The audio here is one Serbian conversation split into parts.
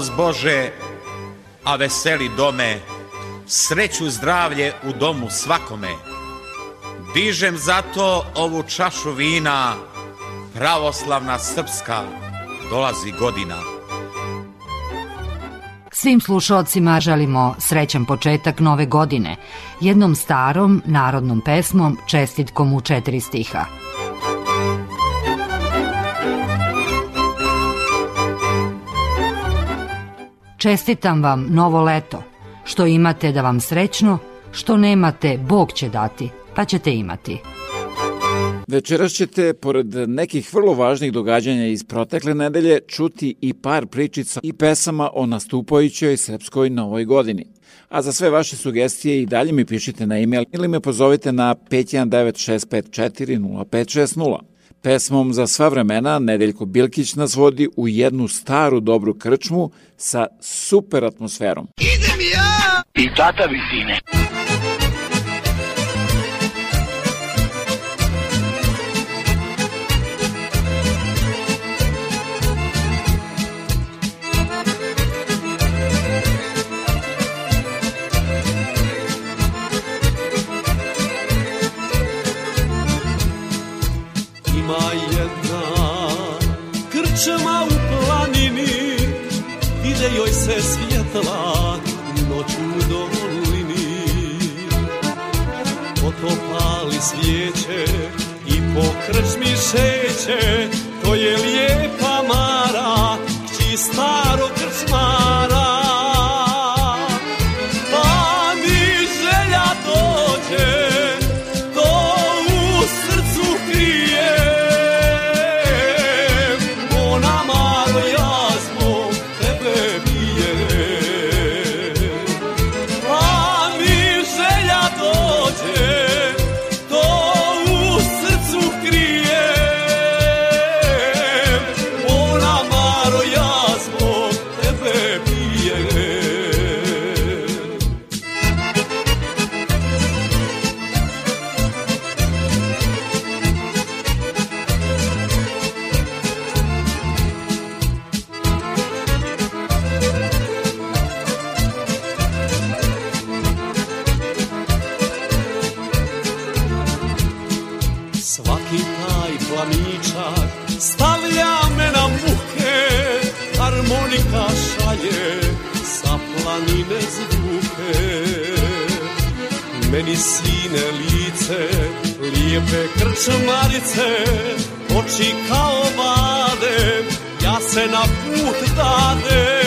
samo Bože, a veseli dome, sreću zdravlje u domu svakome. Dižem zato ovu čašu vina, pravoslavna srpska, dolazi godina. Svim slušalcima želimo srećan početak nove godine, jednom starom narodnom pesmom, čestitkom u četiri stiha. Čestitam vam novo leto. Što imate da vam srećno, što nemate, Bog će dati, pa ćete imati. Večeras ćete, pored nekih vrlo važnih događanja iz protekle nedelje, čuti i par pričica i pesama o nastupajućoj srpskoj novoj godini. A za sve vaše sugestije i dalje mi pišite na e-mail ili me pozovite na 519 Pesmom za sva vremena Nedeljko Bilkić nas vodi u jednu staru dobru krčmu sa super atmosferom. Idem ja! I tata visine. se svjetla noću dolini Potopali svijeće i po krčmi šeće To je lijepa mara, čista starog i sine lice, lijepe krčmarice, oči kao vade, ja se na put dadem.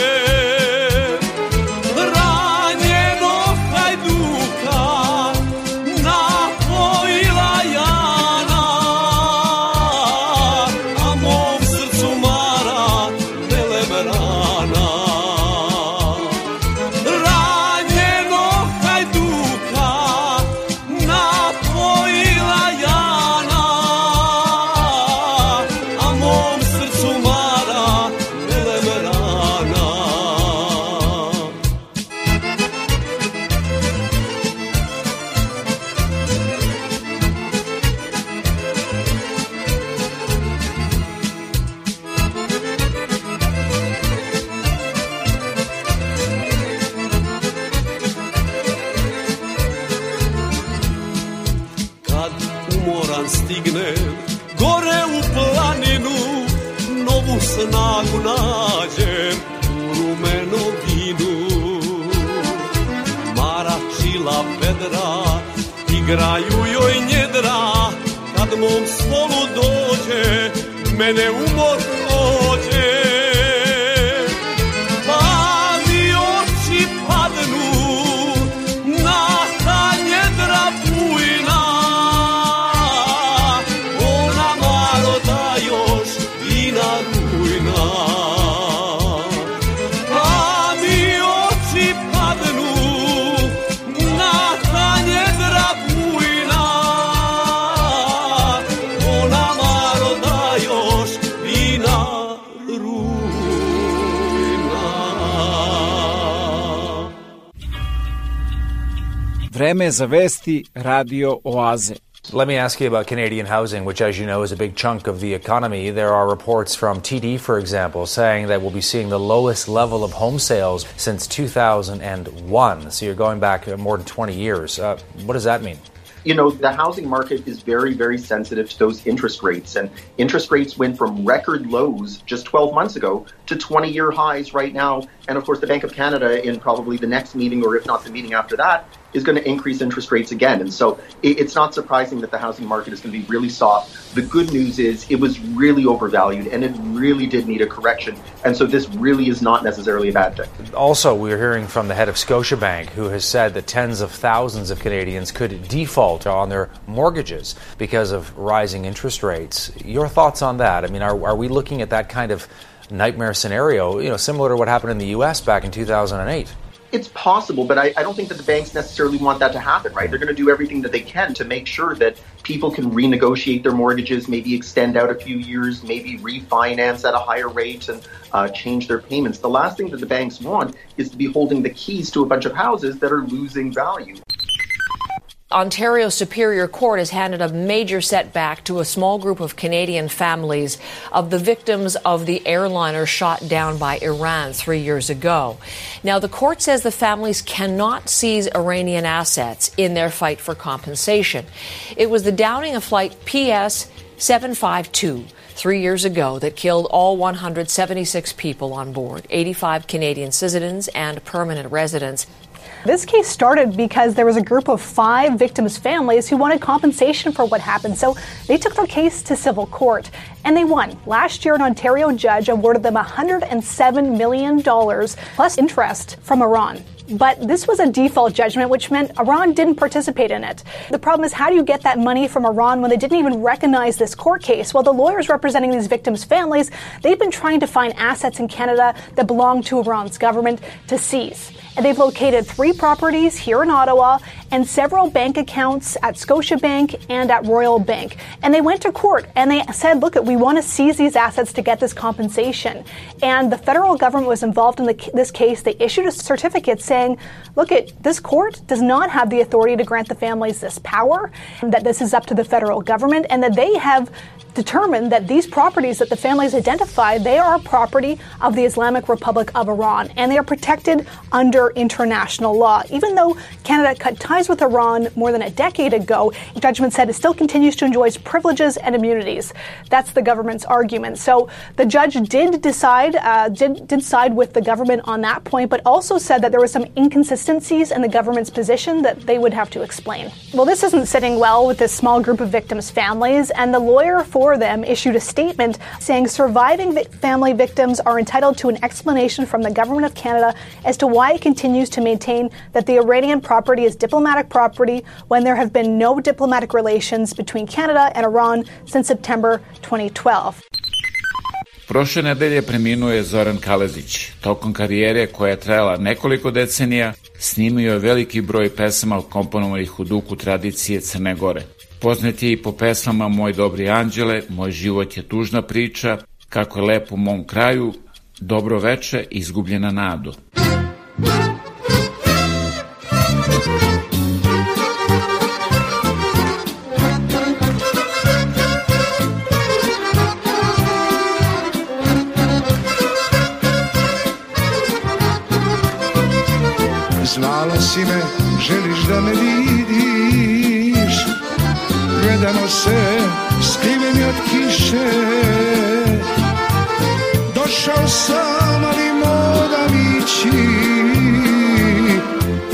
za vesti Radio Oaze. Let me ask you about Canadian housing, which, as you know, is a big chunk of the economy. There are reports from TD, for example, saying that we'll be seeing the lowest level of home sales since 2001. So you're going back uh, more than 20 years. Uh, what does that mean? You know, the housing market is very, very sensitive to those interest rates. And interest rates went from record lows just 12 months ago to 20 year highs right now. And of course, the Bank of Canada, in probably the next meeting, or if not the meeting after that, is going to increase interest rates again. And so it's not surprising that the housing market is going to be really soft. The good news is it was really overvalued and it really did need a correction. And so this really is not necessarily a bad thing. Also, we're hearing from the head of Scotiabank, who has said that tens of thousands of Canadians could default on their mortgages because of rising interest rates. Your thoughts on that? I mean, are, are we looking at that kind of nightmare scenario, you know, similar to what happened in the U.S. back in 2008? it's possible, but I, I, don't think that the banks necessarily want that to happen, right? They're going to do everything that they can to make sure that people can renegotiate their mortgages, maybe extend out a few years, maybe refinance at a higher rate and uh, change their payments. The last thing that the banks want is to be holding the keys to a bunch of houses that are losing value. Ontario Superior Court has handed a major setback to a small group of Canadian families of the victims of the airliner shot down by Iran three years ago. Now, the court says the families cannot seize Iranian assets in their fight for compensation. It was the downing of flight PS 752 three years ago that killed all 176 people on board, 85 Canadian citizens and permanent residents. This case started because there was a group of five victims' families who wanted compensation for what happened, so they took their case to civil court and they won. Last year, an Ontario judge awarded them $107 million plus interest from Iran. But this was a default judgment, which meant Iran didn't participate in it. The problem is, how do you get that money from Iran when they didn't even recognize this court case? Well, the lawyers representing these victims' families, they've been trying to find assets in Canada that belong to Iran's government to seize and they've located three properties here in Ottawa and several bank accounts at Scotiabank and at Royal Bank. And they went to court and they said, look, we want to seize these assets to get this compensation. And the federal government was involved in the, this case. They issued a certificate saying, look, it, this court does not have the authority to grant the families this power, that this is up to the federal government, and that they have determined that these properties that the families identified, they are property of the Islamic Republic of Iran, and they are protected under international law. Even though Canada cut ties with Iran more than a decade ago, the judgment said it still continues to enjoy its privileges and immunities. That's the government's argument. So the judge did decide, uh, did, did side with the government on that point, but also said that there were some inconsistencies in the government's position that they would have to explain. Well, this isn't sitting well with this small group of victims' families, and the lawyer for for them issued a statement saying surviving vic- family victims are entitled to an explanation from the government of Canada as to why it continues to maintain that the Iranian property is diplomatic property when there have been no diplomatic relations between Canada and Iran since September 2012. Prošle nedelje preminuo je Zoran Kalezić. Tokom karijere koja je trajala nekoliko decenija, snimio je veliki broj pesama komponovanih u duku tradicije Crne Gore – Poznat je i po pesama Moj dobri anđele, Moj život je tužna priča, Kako je lepo u mom kraju, Dobro veče, Izgubljena nado. Znala si me, želiš da me vidiš gledano se skriveni od kiše Došao sam ali moram ići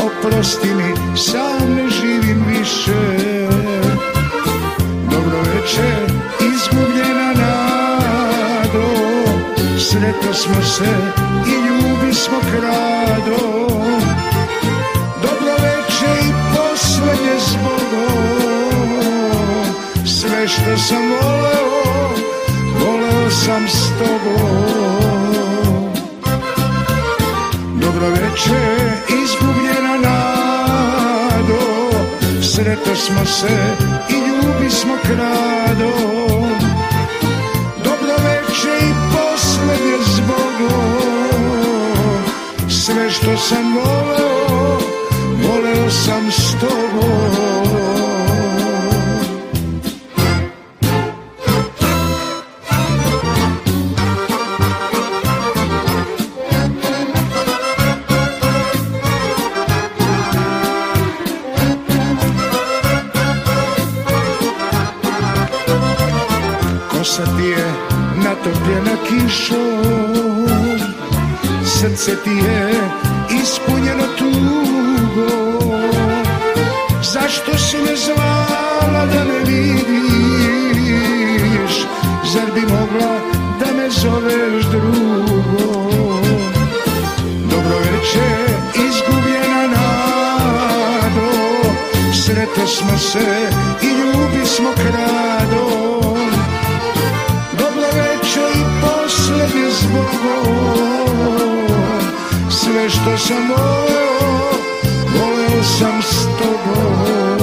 Oprosti mi sam ne živim više Dobro večer izgubljena nado Sretno smo se i ljubi smo krado onaj što sam voleo Voleo sam s tobom Dobro veče, izgubljena nado Sreto smo se i ljubi smo krado Dobro veče i poslednje zbogo Sve što sam voleo, voleo sam s tobom srce ti je ispunjeno tugo Zašto si me zvala da me vidiš Zar bi mogla da me zoveš drugo Dobro večer srete smo se i ljubi smo kraj sve što sam voleo, voleo sam s tobom.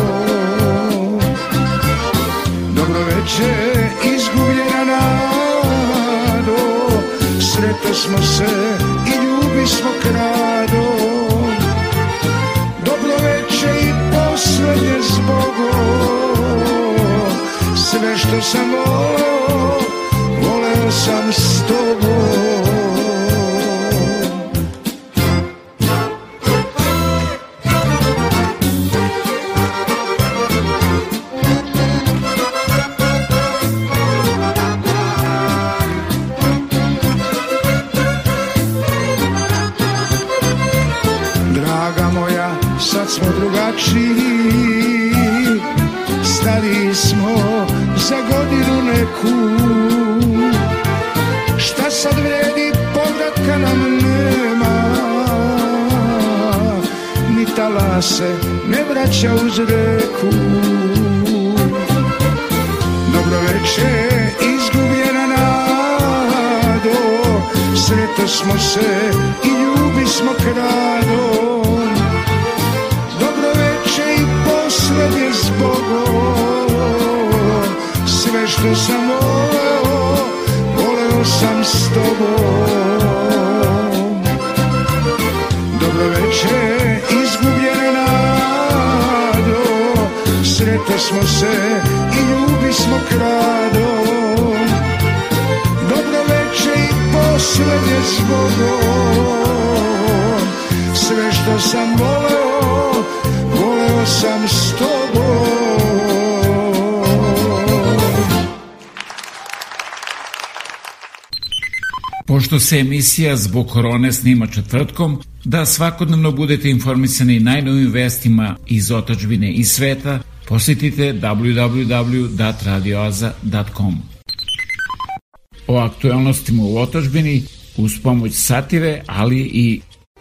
Dobro veče, izgubljena nado, sreto smo se i ljubi smo krado. Dobro veče i poslednje zbogo, sve što sam voleo, voleo sam s tobom. vraća uz reku Dobro veče, izgubljena nado Sreto smo se se i ljubi smo kradom Dobro veče i poslednje s Sve što sam voleo, voleo sam s tobom Pošto se emisija zbog korone snima četvrtkom, da svakodnevno budete informisani najnovim vestima iz otačbine i sveta, Posetite www.datradioaza.com O aktuelnostima u otačbini uz pomoć satire, ali i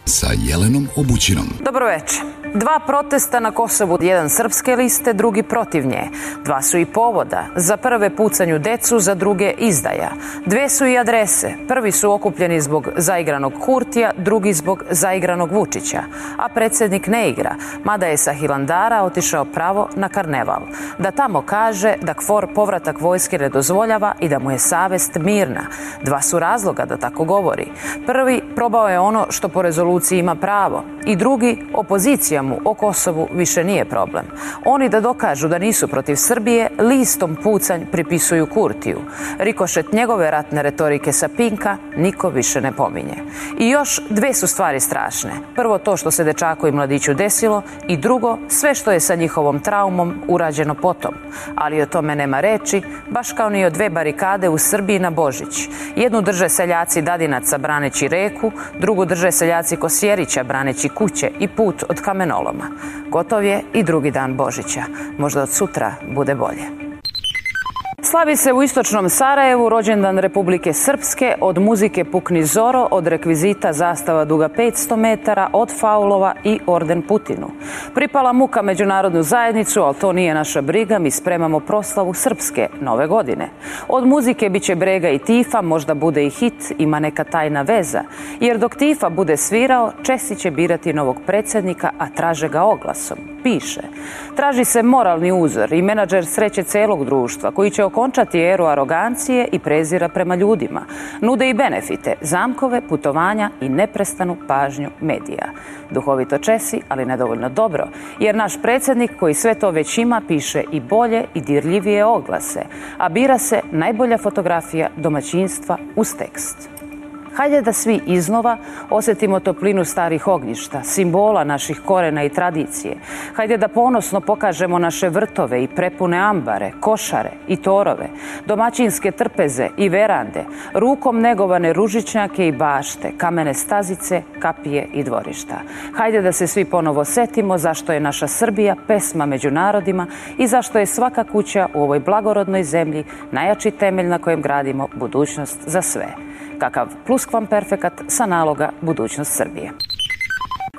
sa Jelenom Obućinom. Dobro večer. Dva protesta na Kosovu, jedan srpske liste, drugi protiv nje. Dva su i povoda, za prve pucanju decu, za druge izdaja. Dve su i adrese, prvi su okupljeni zbog zaigranog Kurtija, drugi zbog zaigranog Vučića. A predsednik ne igra, mada je sa Hilandara otišao pravo na karneval. Da tamo kaže da KFOR povratak vojske ne dozvoljava i da mu je savest mirna. Dva su razloga da tako govori. Prvi, probao je ono što po rezoluciji instituciji ima pravo i drugi, opozicija mu o Kosovu više nije problem. Oni da dokažu da nisu protiv Srbije, listom pucanj pripisuju Kurtiju. Rikošet njegove ratne retorike sa Pinka niko više ne pominje. I još dve su stvari strašne. Prvo to što se dečaku i mladiću desilo i drugo sve što je sa njihovom traumom urađeno potom. Ali o tome nema reči, baš kao ni o dve barikade u Srbiji na Božić. Jednu drže seljaci dadinaca braneći reku, drugu drže seljaci nekoliko sjerića braneći kuće i put od kamenoloma. Gotov je i drugi dan Božića. Možda od sutra bude bolje. Slavi se u istočnom Sarajevu rođendan Republike Srpske, od muzike Pukni Zoro, od rekvizita zastava duga 500 metara, od faulova i orden Putinu. Pripala muka međunarodnu zajednicu, ali to nije naša briga, mi spremamo proslavu Srpske nove godine. Od muzike biće brega i tifa, možda bude i hit, ima neka tajna veza. Jer dok tifa bude svirao, Česi će birati novog predsednika, a traže ga oglasom. Piše. Traži se moralni uzor i menadžer sreće celog društva, koji će oko okončati eru arogancije i prezira prema ljudima. Nude i benefite, zamkove, putovanja i neprestanu pažnju medija. Duhovito česi, ali nedovoljno dobro, jer naš predsednik koji sve to već ima piše i bolje i dirljivije oglase, a bira se najbolja fotografija domaćinstva uz tekst. Hajde da svi iznova osetimo toplinu starih ognjišta, simbola naših korena i tradicije. Hajde da ponosno pokažemo naše vrtove i prepune ambare, košare i torove, domaćinske trpeze i verande, rukom negovane ružičnjake i bašte, kamene stazice, kapije i dvorišta. Hajde da se svi ponovo setimo zašto je naša Srbija pesma među narodima i zašto je svaka kuća u ovoj blagorodnoj zemlji najjači temelj na kojem gradimo budućnost za sve kakav pluskvamperfekat sa naloga Budućnost Srbije.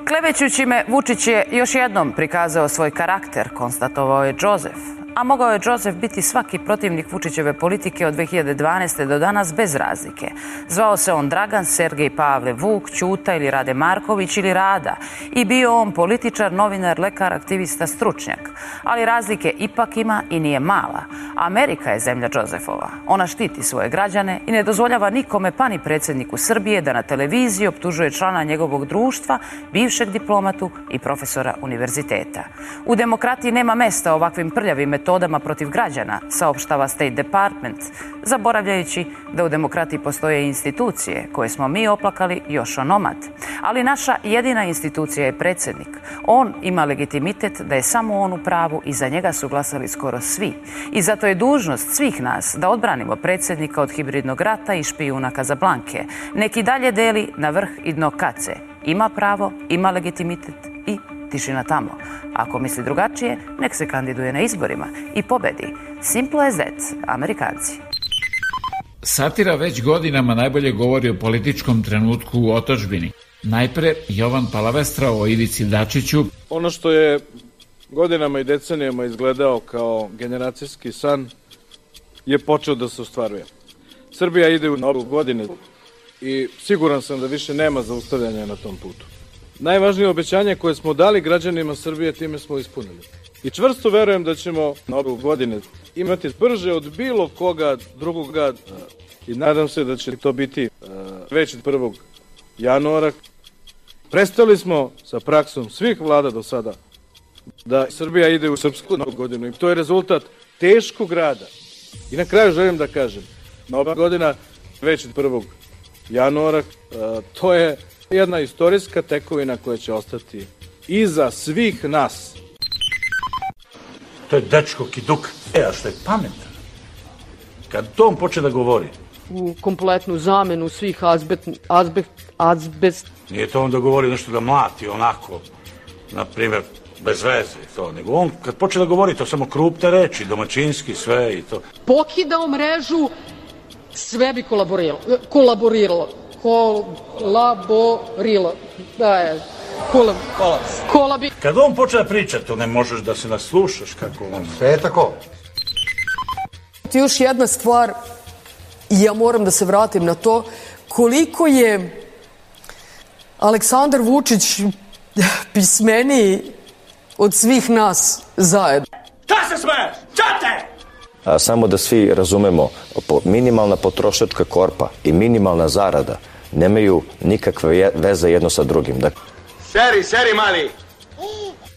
Klevećući me, Vučić je još jednom prikazao svoj karakter, konstatovao je Džozef a mogao je Džozef biti svaki protivnik Vučićeve politike od 2012. do danas bez razlike. Zvao se on Dragan, Sergej Pavle Vuk, Ćuta ili Rade Marković ili Rada i bio on političar, novinar, lekar, aktivista, stručnjak. Ali razlike ipak ima i nije mala. Amerika je zemlja Džozefova. Ona štiti svoje građane i ne dozvoljava nikome pa ni predsedniku Srbije da na televiziji optužuje člana njegovog društva, bivšeg diplomatu i profesora univerziteta. U demokratiji nema mesta ovakvim prljavim metodama protiv građana, saopštava State Department, zaboravljajući da u demokratiji postoje institucije koje smo mi oplakali još onomad. Ali naša jedina institucija je predsednik. On ima legitimitet da je samo on u pravu i za njega su glasali skoro svi. I zato je dužnost svih nas da odbranimo predsednika od hibridnog rata i špijuna Kazablanke. Neki dalje deli na vrh i dno kace. Ima pravo, ima legitimitet i tišina tamo. Ako misli drugačije, nek se kandiduje na izborima i pobedi. Simple as that, Amerikanci. Satira već godinama najbolje govori o političkom trenutku u otačbini. Najpre Jovan Palavestra o Ivici Dačiću. Ono što je godinama i decenijama izgledao kao generacijski san je počeo da se ostvaruje. Srbija ide u novu godine i siguran sam da više nema zaustavljanja na tom putu najvažnije obećanje koje smo dali građanima Srbije time smo ispunili. I čvrsto verujem da ćemo na ovu godine imati brže od bilo koga drugoga e, i nadam se da će to biti e, već 1. januara. Prestali smo sa praksom svih vlada do sada da Srbija ide u srpsku novu godinu i to je rezultat teškog rada. I na kraju želim da kažem, nova godina već 1. januara, e, to je jedna istorijska tekovina koja će ostati iza svih nas. To je dečko kiduk. E, a što je pametan? Kad to on poče da govori, u kompletnu zamenu svih azbet, azbest, azbest. Nije to on da govori nešto da mlati onako, na primjer, bez veze to, nego on kad poče da govori to samo krupne reči, domaćinski sve i to. Pokidao mrežu, sve bi kolaboriralo. kolaboriralo kolaborila. Da je, Kola, kola bi... Kad on počne da priča, to ne možeš da se naslušaš kako on... Sve je tako. Ti još jedna stvar, i ja moram da se vratim na to, koliko je Aleksandar Vučić pismeniji od svih nas zajedno. Šta se smeješ? te? a, samo da svi razumemo, po, minimalna potrošačka korpa i minimalna zarada nemaju nikakve je, veze jedno sa drugim. Dakle, seri, seri mali!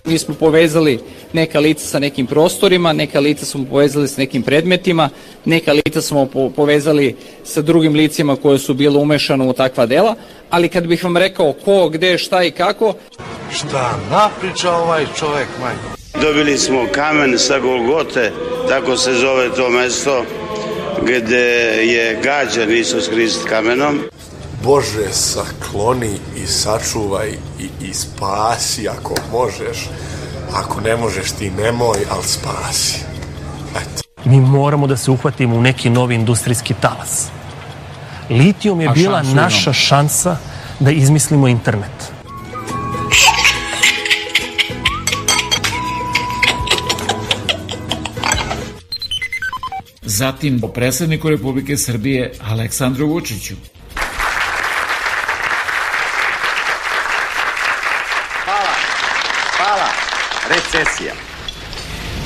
Mi smo povezali neka lica sa nekim prostorima, neka lica smo povezali sa nekim predmetima, neka lica smo povezali sa drugim licima koje su bile umešano u takva dela, ali kad bih vam rekao ko, gde, šta i kako... Šta napriča ovaj čovek, majko? Dobili smo kamen sa Golgote, tako se zove to mesto gde je gađan Isus Hrist kamenom. Bože, sakloni i sačuvaj i, i spasi ako možeš. Ako ne možeš ti nemoj, ali spasi. Eto. Mi moramo da se uhvatimo u neki novi industrijski talas. Litijum je A bila naša šansa da izmislimo internet zatim o predsedniku Republike Srbije Aleksandru Vučiću. Hvala, hvala, recesija.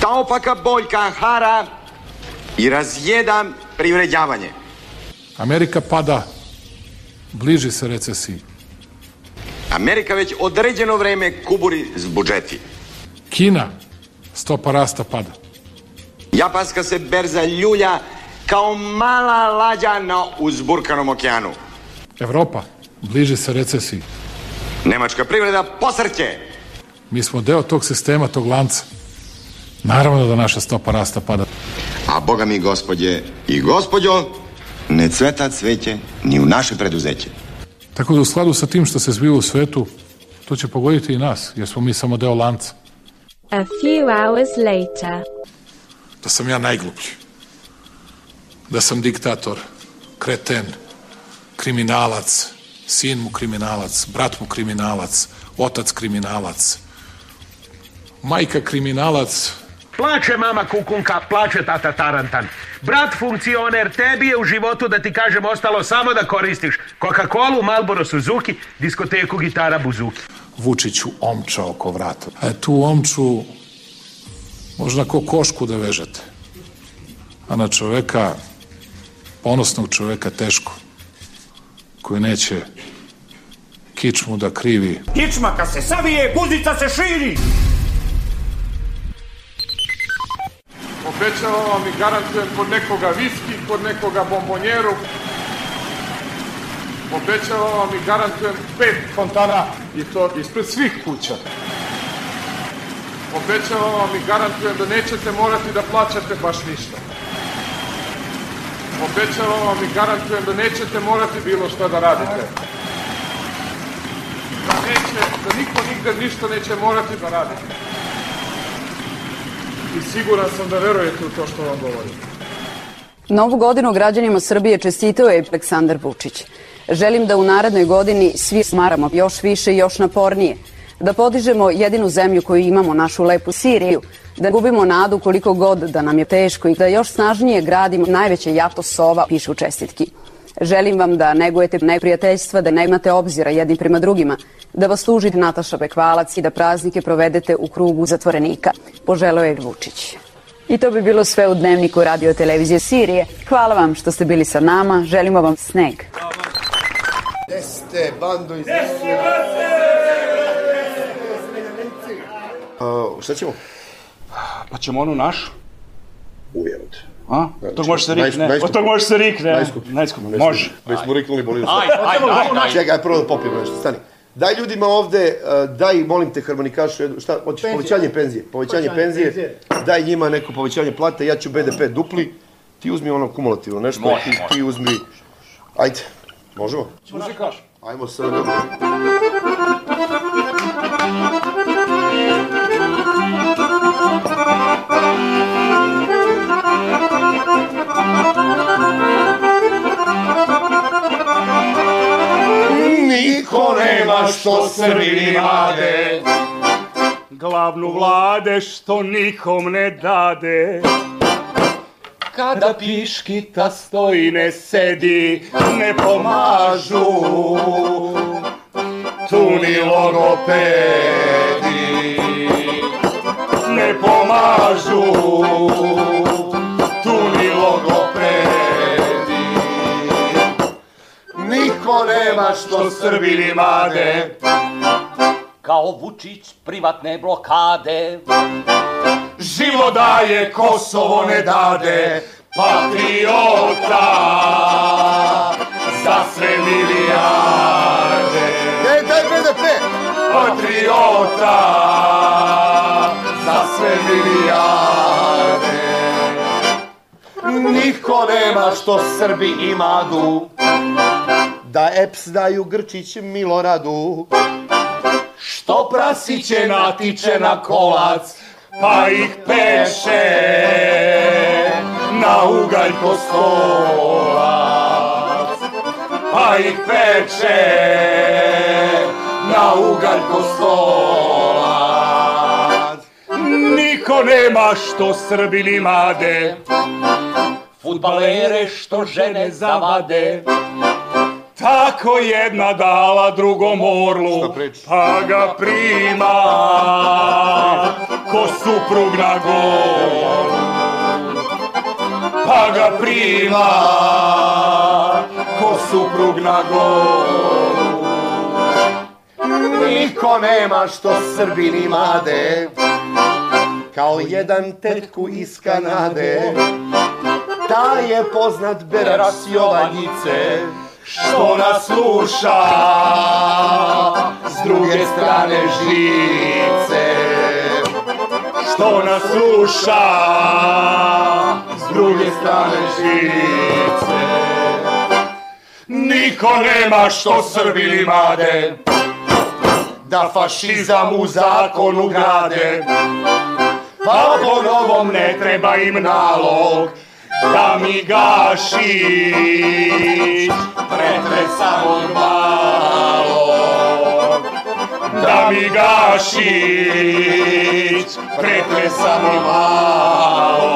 Ta opaka boljka hara i razjeda privređavanje. Amerika pada, bliži se recesiji. Amerika već određeno vreme kuburi s budžeti. Kina, stopa rasta pada. Japanska se berza ljulja kao mala lađa na uzburkanom okeanu. Evropa bliže se recesiji. Nemačka privreda posrće. Mi smo deo tog sistema, tog lanca. Naravno da naša stopa rasta pada. A boga mi, gospodje i gospodjo, ne cveta cveće ni u naše preduzeće. Tako da u skladu sa tim što se zbiva u svetu, to će pogoditi i nas, jer smo mi samo deo lanca. A few hours later da sam ja najgluplji, da sam diktator, kreten, kriminalac, sin mu kriminalac, brat mu kriminalac, otac kriminalac, majka kriminalac. Plače mama kukunka, plače tata tarantan. Brat funkcioner, tebi je u životu da ti kažem ostalo samo da koristiš Coca-Cola, Malboro Suzuki, diskoteku gitara Buzuki. Vučiću omča oko vrata. E, tu omču možda ko košku da vežete, a na čoveka, ponosnog čoveka teško, koji neće kičmu da krivi. Kičma kad se savije, guzica se širi! Obećavam vam i garantujem kod nekoga viski, kod nekoga bombonjeru. Obećavam vam i garantujem pet fontana i to ispred svih kuća. Obećavam vam i garantujem da nećete morati da plaćate baš ništa. Obećavam vam i garantujem da nećete morati bilo šta da radite. Da, neće, da niko nigde ništa neće morati da radite. I siguran sam da verujete u to što vam govorim. Novu godinu građanima Srbije čestitao je Aleksandar Vučić. Želim da u narednoj godini svi smaramo još više i još napornije – da podižemo jedinu zemlju koju imamo, našu lepu Siriju, da gubimo nadu koliko god da nam je teško i da još snažnije gradimo najveće jato sova, pišu čestitki. Želim vam da negujete neprijateljstva, da nemate obzira jedni prema drugima, da vas služi Nataša Bekvalac i da praznike provedete u krugu zatvorenika, poželeo je Vučić. I to bi bilo sve u dnevniku radio televizije Sirije. Hvala vam što ste bili sa nama, želimo vam sneg. Deste, bando iz... Deste, bando! Uh, šta ćemo? Pa ćemo onu našu. Ujevod. A? To znači, tog može se rikne. Naj, Od tog može se rikne. Najskuplji. Najskuplji. Može. Već smo riknuli bolinu. Aj, aj, aj, aj. Čekaj, prvo da popijem nešto. Stani. Daj ljudima ovde, e, daj, molim te, harmonikašu, šta, hoćeš penzije. povećanje penzije, povećanje, penzije, daj njima neko povećanje plate, ja ću BDP dupli, ti uzmi ono kumulativno nešto, može, ti, može. ti uzmi, ajde, možemo? Muzika. Ajmo sa... Ajmo sa... niko nema što Srbini mlade. Glavnu vlade što nikom ne dade. Kada piškita stoji ne sedi, ne pomažu tu ni logopedi. Ne pomažu tu ni logopedi. Crkvo nema što Srbini made. Kao Vučić privatne blokade. Živo daje, Kosovo ne dade. Patriota za sve milijarde. Daj, daj, BDP! Patriota za sve milijarde. Niko nema što Srbi imadu da EPS daju Grčić Miloradu. Što prasiće natiče na kolac, pa ih peše na ugalj kostolac. Pa ih peče na ugalj kostolac. Niko nema što Srbini made, futbalere što žene zavade, Tako jedna dala drugom orlu, pa ga prima, ko suprug na gol. Pa ga prima, ko suprug na gol. Niko nema što Srbin imade, kao jedan tetku iz Kanade. Ta je poznat Beras Jovanjice, što nas sluša s druge strane žice što nas sluša s druge strane žice Niko nema što Srbi limade da fašizam u zakonu grade pa po novom ne treba im nalog da mi gašiš pretre samo malo da mi gašiš pretre samo malo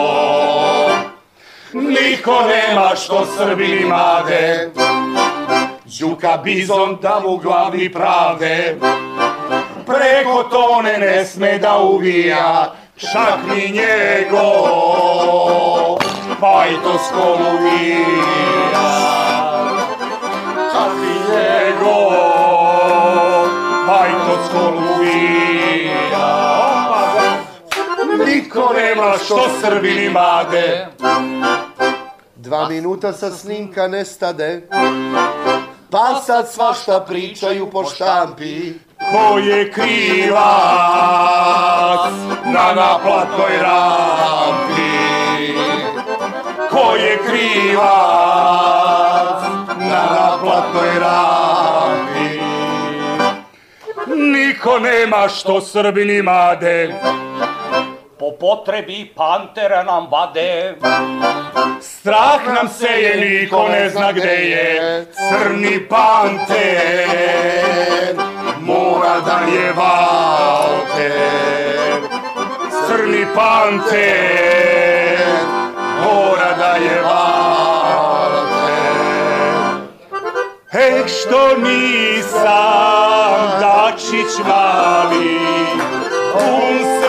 niko nema što Srbi made Đuka Bizon tam u glavni pravde preko tone ne sme da uvija čak ni njegov paitos coloridas Carrilego paitos coloridas Niko nema što Srbini made Dva minuta sa snimka nestade Pa sad svašta pričaju po štampi Ko je krivac na naplatnoj rampi ko je krivac na naplatnoj rampi. Niko nema što Srbini made, po potrebi pantera nam vade. Strah nam se je, niko ne zna gde je, crni panter, mora da je valter. Crni panter, mora da je valate. Hej, što nisam Dačić mali, kum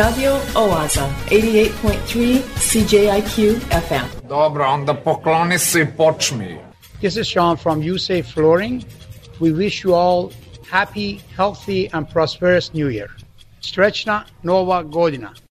Radio Oaza, 88.3 CJIQ FM. Dobro, onda pokloni se počmi. This is Sean from USA Flooring. We wish you all happy, healthy, and prosperous New Year. Srećna Nova Godina.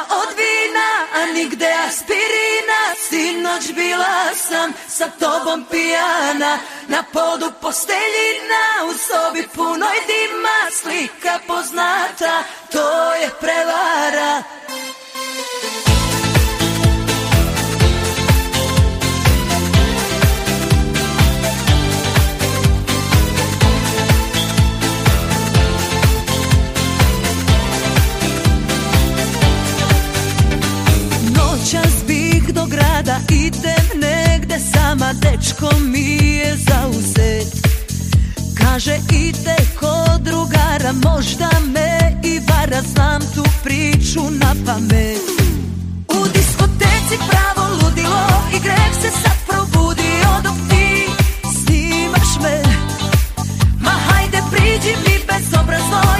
Sada od vina, a nigde aspirina Sinoć bila sam sa tobom pijana Na podu posteljina, u sobi punoj dima Slika poznata, to je prevara Muzika do grada idem negde sama Dečko mi je zauzet Kaže ide kod drugara Možda me i vara Znam tu priču na pamet U diskoteci pravo ludilo I greh se sad probudio Dok ti snimaš me Ma hajde priđi mi bezobrazno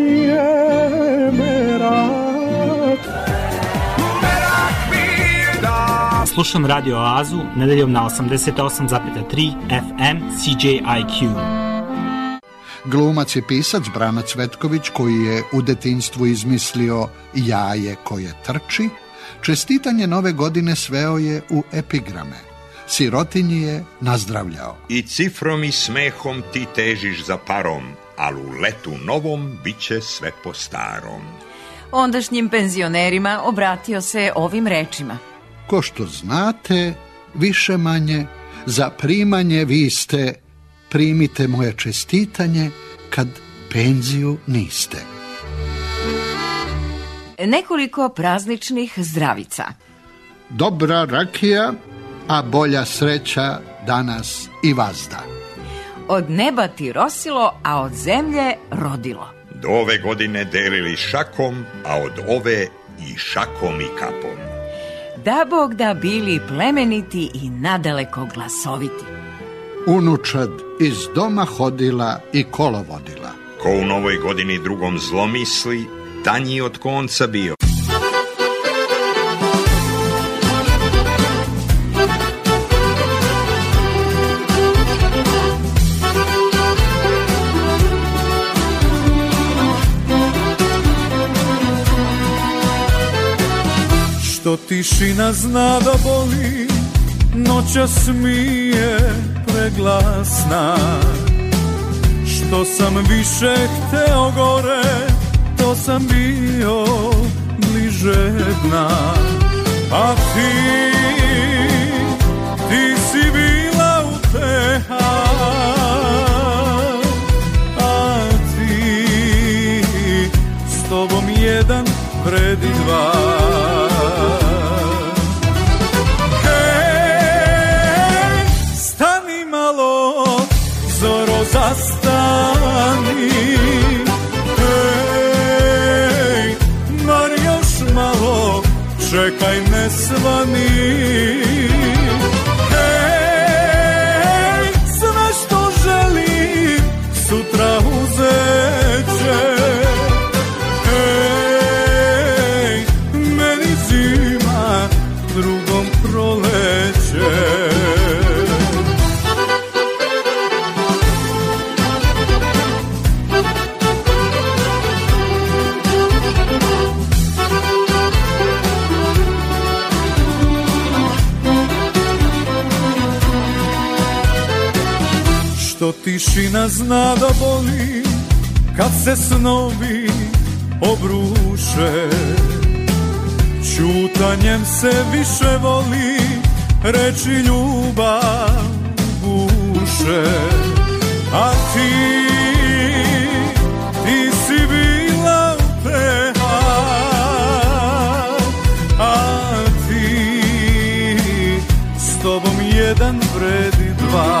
Slušam Radio Oazu nedeljom na 88,3 FM CJIQ. Glumac i pisac Brana Cvetković koji je u detinstvu izmislio jaje koje trči, čestitanje nove godine sveo je u epigrame. Sirotinji je nazdravljao. I cifrom i smehom ti težiš za parom, ali u letu novom bit sve po starom. Ondašnjim penzionerima obratio se ovim rečima – ko što znate, više manje, za primanje vi ste, primite moje čestitanje kad penziju niste. Nekoliko prazničnih zdravica. Dobra rakija, a bolja sreća danas i vazda. Od neba ti rosilo, a od zemlje rodilo. Do ove godine delili šakom, a od ove i šakom i kapom da Bog da bili plemeniti i nadaleko glasoviti. Unučad iz doma hodila i kolo vodila. Ko u novoj godini drugom zlomisli, tanji od konca bio. što tišina zna da boli Noćas mi je preglasna Što sam više hteo gore To sam bio bliže dna A ti, ti si bila u A ti, s tobom jedan predi dva čekaj ne svani Tišina zna da boli kad se snovi obruše Ćutanjem se više voli reči ljubav guše A ti, ti si bila uteha A ti, s tobom jedan vredi dva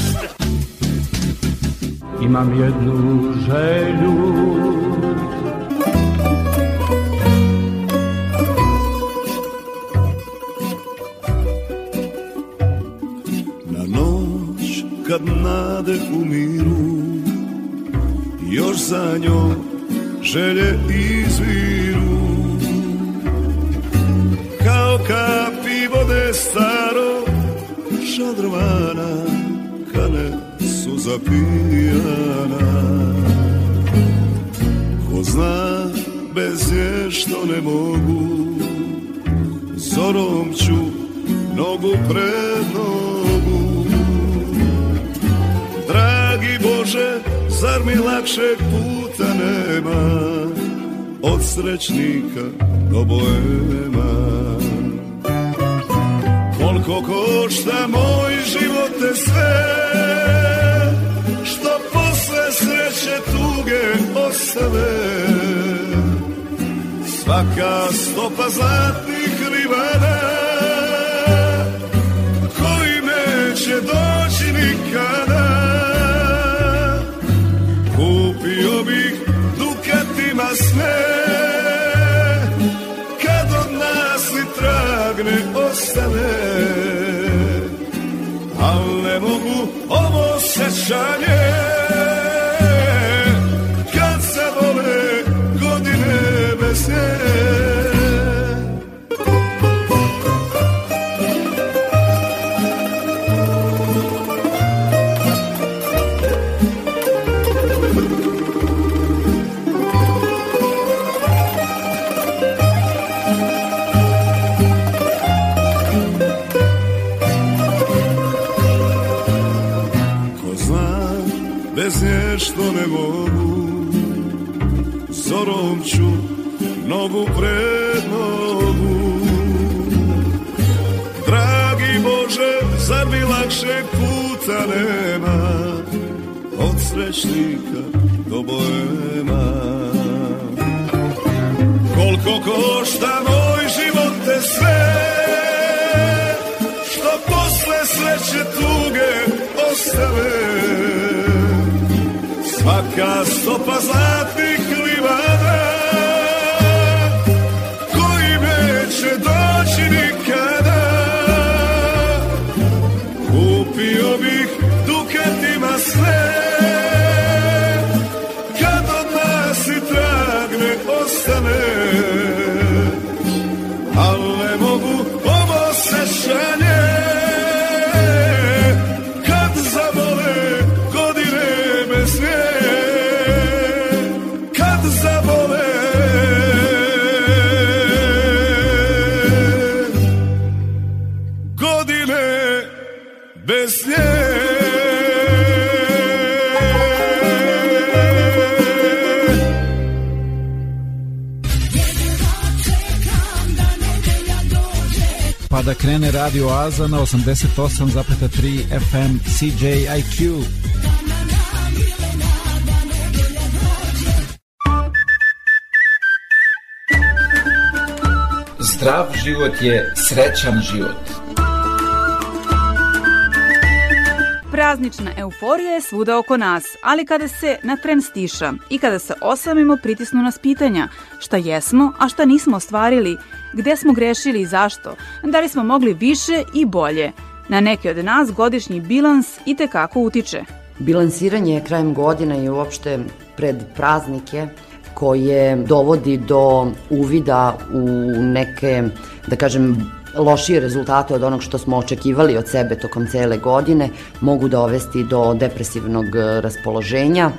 i mam jedną żeluć. Na noć kad nade umiru, još za żele i zwiru, Kao kapi de staro, šadrvana kanet za pijana Ko zna bez nje što ne mogu Zorom ću nogu pred nogu Dragi Bože, zar mi lakšeg puta nema Od srećnika do bojema Koliko košta moj život te sve osave Svaka stopa zlatnih ribara Koji neće doći nikada Kupio bih dukatima sve Kad od nas ni trag ne ostane Al ne mogu ovo sećanje nogu pred nogu Dragi Bože, zar mi lakšeg puta nema Od srećnika do bojema Koliko košta moj život te sve Što posle sreće tuge ostave Svaka stopa zlatnih da krene Radio Aza na 88,3 FM CJIQ. Zdrav život je srećan život. Praznična euforija je svuda oko nas, ali kada se na tren stiša i kada se osamimo pritisnu nas pitanja šta jesmo, a šta nismo ostvarili – gde smo grešili i zašto, da li smo mogli više i bolje. Na neke od nas godišnji bilans i tekako utiče. Bilansiranje krajem godina i uopšte pred praznike koje dovodi do uvida u neke, da kažem, lošije rezultate od onog što smo očekivali od sebe tokom cele godine mogu dovesti do depresivnog raspoloženja,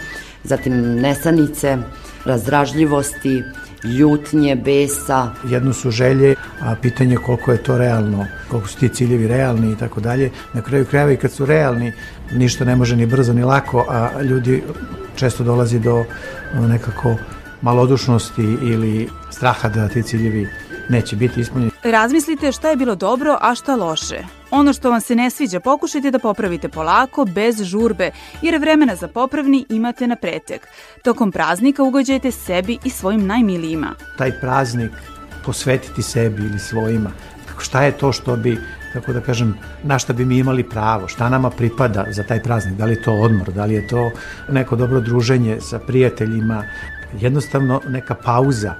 zatim nesanice, razdražljivosti, ljutnje, besa. Jedno su želje, a pitanje koliko je to realno, koliko su ti ciljevi realni i tako dalje. Na kraju krajeva i kad su realni, ništa ne može ni brzo ni lako, a ljudi često dolazi do e, nekako malodušnosti ili straha da ti ciljevi neće biti ispunjeni. Razmislite šta je bilo dobro, a šta loše. Ono što vam se ne sviđa pokušajte da popravite polako, bez žurbe, jer vremena za popravni imate na pretek. Tokom praznika ugođajte sebi i svojim najmilijima. Taj praznik posvetiti sebi ili svojima, šta je to što bi kako da kažem, na šta bi mi imali pravo, šta nama pripada za taj praznik, da li je to odmor, da li je to neko dobro druženje sa prijateljima, jednostavno neka pauza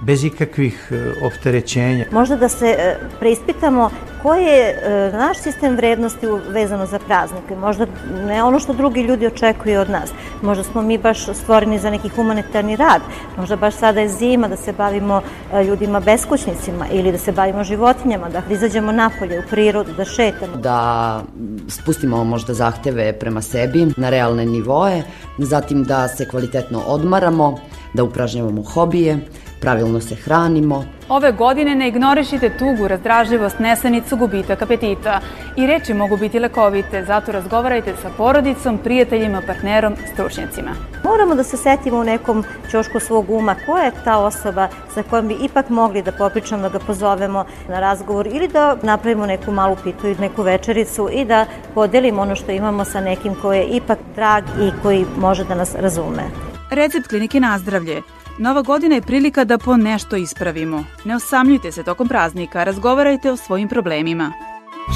bez ikakvih e, opterećenja. Možda da se e, preispitamo koji je e, naš sistem vrednosti vezano za praznike. Možda ne ono što drugi ljudi očekuju od nas. Možda smo mi baš stvoreni za neki humanitarni rad. Možda baš sada je zima da se bavimo ljudima beskućnicima ili da se bavimo životinjama, da izađemo napolje u prirodu, da šetamo. Da spustimo možda zahteve prema sebi na realne nivoe, zatim da se kvalitetno odmaramo, da upražnjavamo hobije, pravilno se hranimo. Ove godine ne ignorišite tugu, razdražljivost, nesanicu, gubitak apetita. I reči mogu biti lekovite, zato razgovarajte sa porodicom, prijateljima, partnerom, stručnjacima. Moramo da se setimo u nekom čošku svog uma ko je ta osoba sa kojom bi ipak mogli da popričamo, da ga pozovemo na razgovor ili da napravimo neku malu pitu i neku večericu i da podelimo ono što imamo sa nekim ko je ipak drag i koji može da nas razume. Recept klinike na zdravlje Nova godina je prilika da po nešto ispravimo. Ne osamljujte se tokom praznika, razgovarajte o svojim problemima.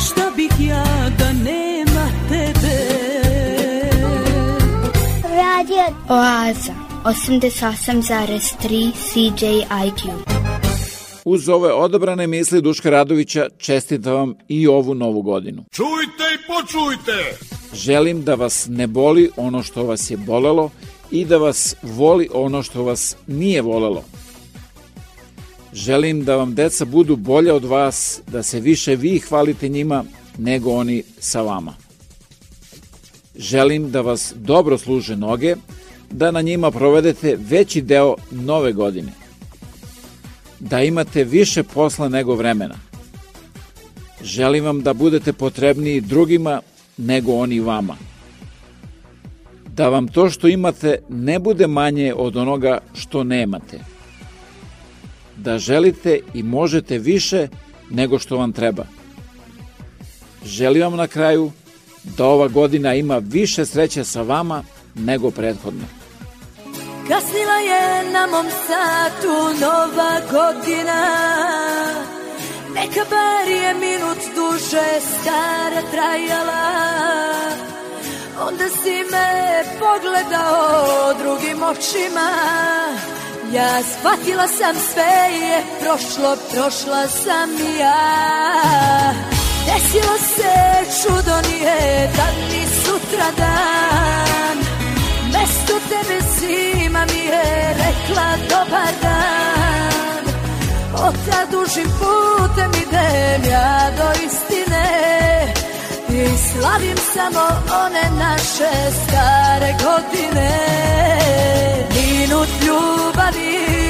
Šta bih ja da nema tebe? Radio Oaza 88,3 CJIQ. Uz ove odabrane misli Duška Radovića čestita vam i ovu novu godinu. Čujte i počujte! Želim da vas ne boli ono što vas je bolelo, i da vas voli ono što vas nije volelo. Želim da vam deca budu bolje od vas, da se više vi hvalite njima nego oni sa vama. Želim da vas dobro služe noge, da na njima provedete veći deo nove godine. Da imate više posla nego vremena. Želim vam da budete potrebniji drugima nego oni vama da vam to što imate ne bude manje od onoga što nemate. Da želite i možete više nego što vam treba. Želim vam na kraju da ova godina ima više sreće sa vama nego prethodno. Kasnila je na mom satu nova godina Neka bar je minut duše stara trajala Onda si me pogledao drugim očima Ja shvatila sam sve je prošlo, prošla sam i ja Desilo se čudo nije dan ni sutra dan Mesto tebe zima mi je rekla dobar dan Od tad dužim putem idem ja do i slavim samo one naše stare godine Minut ljubavi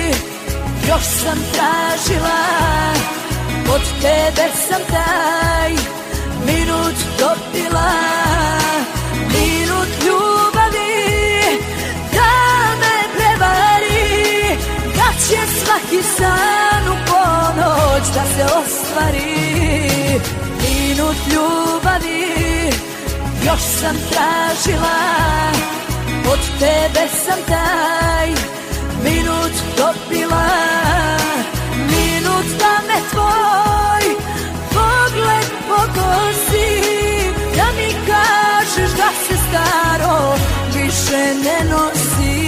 još sam tražila Od tebe sam taj minut dobila svaki san u ponoć da se ostvari Minut ljubavi još sam tražila Od tebe sam taj minut dobila Minut da me tvoj pogled pokosi Da mi kažeš da se staro više ne nosi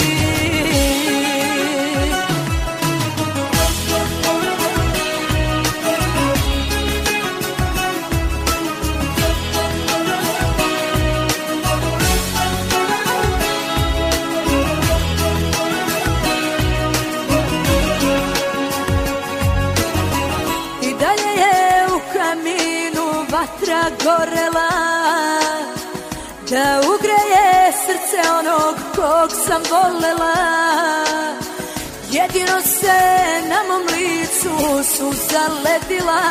Da ugreje srce onog kog sam volela Jedino se na mom licu suza ledila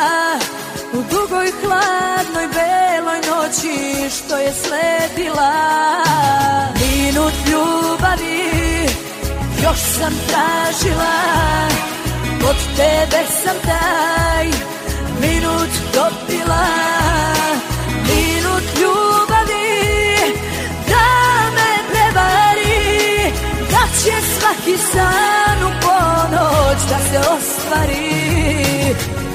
U dugoj hladnoj beloj noći što je sledila Minut ljubavi još sam tražila Od tebe sam taj minut dobila svaki san u ponoć da se ostvari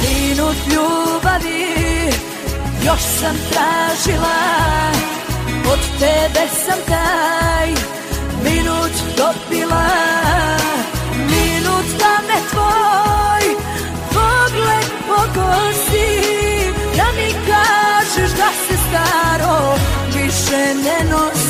Minut ljubavi još sam tražila Od tebe sam taj minut dobila Minut da me tvoj pogled pogosti Da mi kažeš da se staro više ne nosi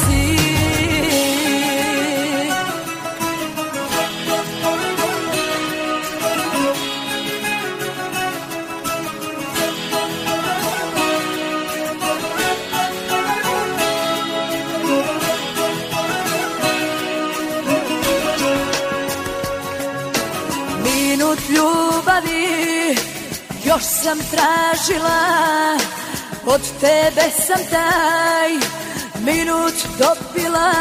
Još sam tražila, od tebe sam taj minut dobila,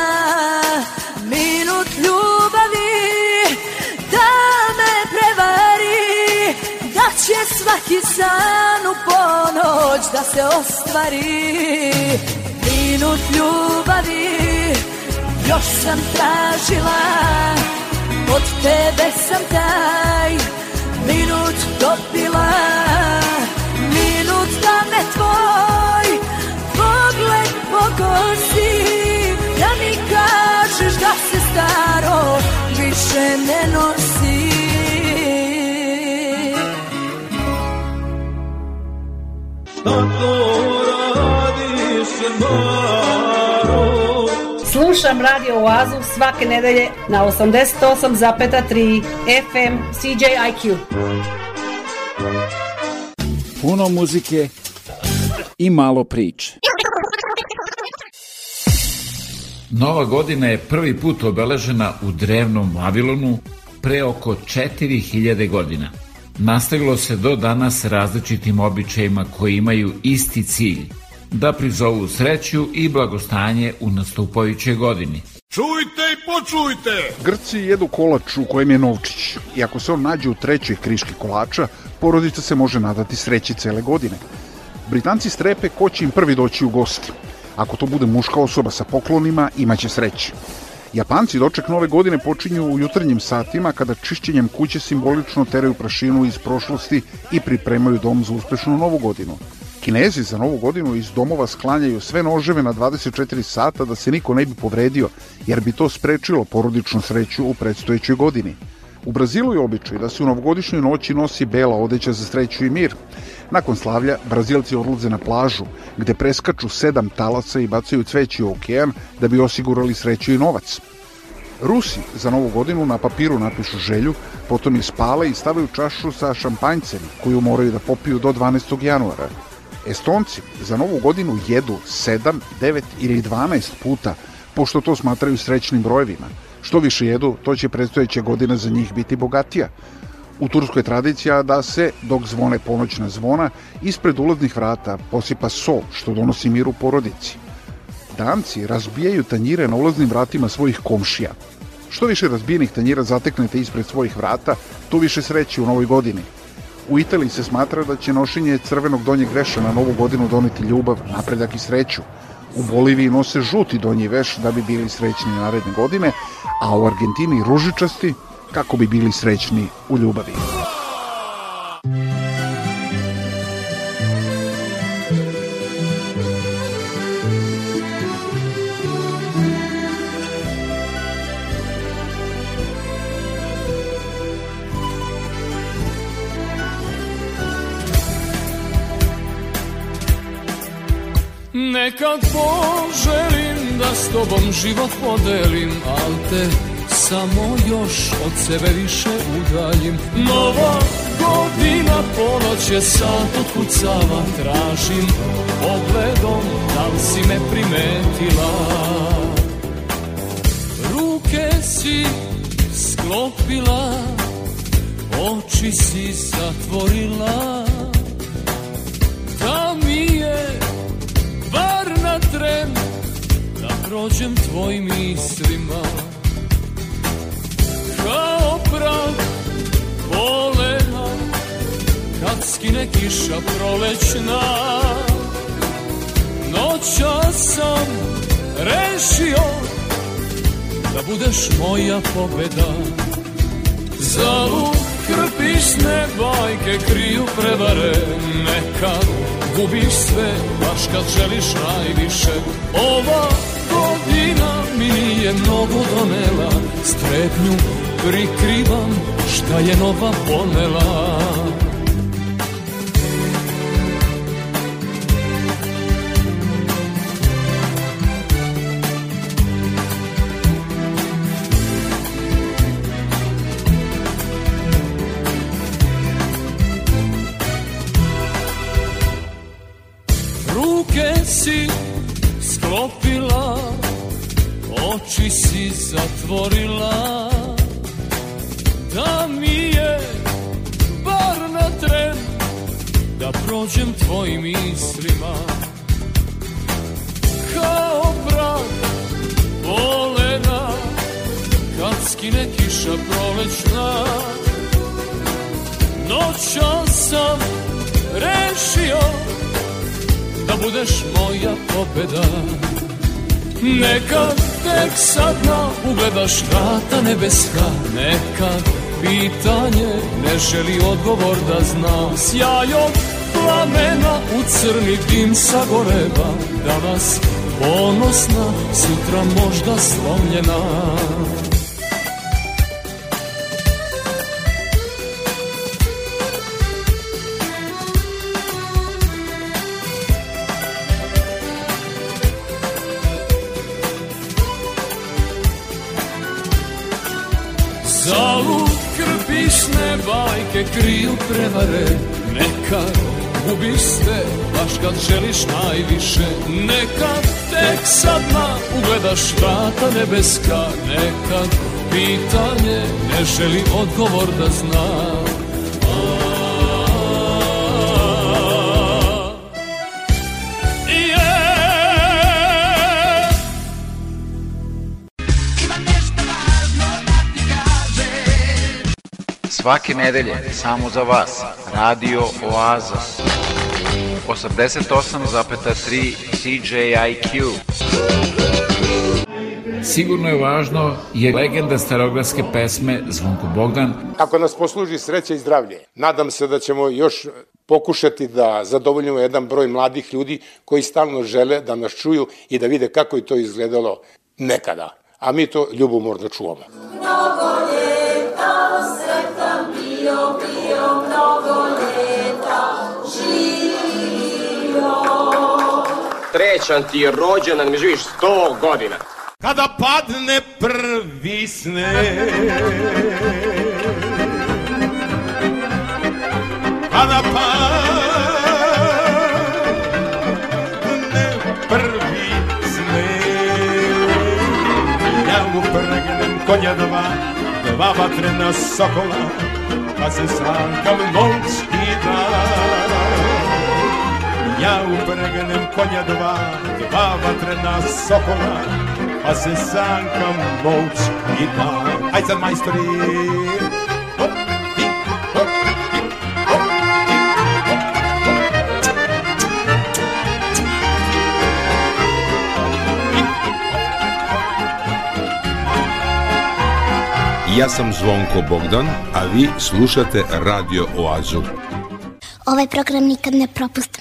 minut ljubavi, da me prevari, da će svaki san u ponoć da se ostvari. Minut ljubavi, još sam tražila, od tebe sam taj Minut dobila Minut da me tvoj Pogled pogosti Da mi kažeš da se staro Više ne nosi Šta da to radiš, Maro? Slušam Radio Oazu svake nedelje na 88,3 FM CJIQ. Puno muzike i malo priče. Nova godina je prvi put obeležena u drevnom Vavilonu pre oko 4000 godina. Nastavilo se do danas različitim običajima koji imaju isti cilj – da prizovu sreću i blagostanje u nastupajućoj godini. Čujte i počujte! Grci jedu kolač u kojem je novčić i ako se on nađe u trećoj kriški kolača, porodica se može nadati sreći cele godine. Britanci strepe ko će im prvi doći u gosti. Ako to bude muška osoba sa poklonima, imaće sreći. Japanci doček nove godine počinju u jutarnjim satima kada čišćenjem kuće simbolično teraju prašinu iz prošlosti i pripremaju dom za uspešnu novu godinu. Kinezi za novu godinu iz domova sklanjaju sve noževe na 24 sata da se niko ne bi povredio, jer bi to sprečilo porodičnu sreću u predstojećoj godini. U Brazilu je običaj da se u novogodišnjoj noći nosi bela odeća za sreću i mir. Nakon slavlja, Brazilci odlaze na plažu, gde preskaču sedam talasa i bacaju cveće u okean da bi osigurali sreću i novac. Rusi za novu godinu na papiru napišu želju, potom je spale i stavaju čašu sa šampanjcem koju moraju da popiju do 12. januara. Estonci za novu godinu jedu 7, 9 ili 12 puta, pošto to smatraju srećnim brojevima. Što više jedu, to će predstojeća godina za njih biti bogatija. U Turskoj tradicija da se, dok zvone ponoćna zvona, ispred ulaznih vrata posipa so, što donosi mir u porodici. Danci razbijaju tanjire na ulaznim vratima svojih komšija. Što više razbijenih tanjira zateknete ispred svojih vrata, to više sreće u novoj godini – U Italiji se smatra da će nošenje crvenog donjeg veša na novu godinu doneti ljubav, napredak i sreću. U Boliviji nose žuti donji veš da bi bili srećni naredne godine, a u Argentini ružičasti kako bi bili srećni u ljubavi. Nekad poželim da s tobom život podelim Al te samo još od sebe više udaljim Nova godina ponoć je sat od otkucava Tražim pogledom da li si me primetila Ruke si sklopila Oči si zatvorila Da mi je bar na tren Da prođem tvojim mislima Kao prag polena Kad skine kiša prolećna Noća sam rešio Da budeš moja pobeda Za krpisne bajke kriju prevare Nekad gubiš sve, baš kad želiš najviše Ova godina mi nije mnogo donela Strepnju prikrivam šta je nova ponela mi zatvorila Da mi je bar na tren Da prođem tvojim mislima Kao prag polena Kad skine kiša prolećna Noćan sam rešio Da budeš moja pobeda Nekad tek sad na ugledaš vrata nebeska Neka pitanje ne želi odgovor da zna Sjajom plamena u crni dim sagoreva Danas ponosna, sutra možda slomljena kriju prevare Neka ubiste baš kad želiš najviše Neka tek sad na ugledaš vrata nebeska Neka pitanje ne želi odgovor da znaš Svake nedelje, samo za vas, Radio Oaza. 88,3 CJIQ. Sigurno je važno je legenda starogradske pesme Zvonko Bogdan. Ako nas posluži sreće i zdravlje, nadam se da ćemo još pokušati da zadovoljimo jedan broj mladih ljudi koji stalno žele da nas čuju i da vide kako je to izgledalo nekada. A mi to ljubomorno čuvamo. Mnogo je trećan ti je rođena, ne mi živiš sto godina. Kada padne prvi sne Kada padne prvi sne Ja mu prgnem konja dva Dva vatrena sokola Pa se sakam noć i Ja upregnem konja dva, dva vatrena sokola, pa se sankam moć i dan. Aj sad majstori! Hop, i, hop, i, hop, i, hop, hop. Ja sam Zvonko Bogdan, a vi slušate Radio Oazu. Ovaj program nikad ne propustite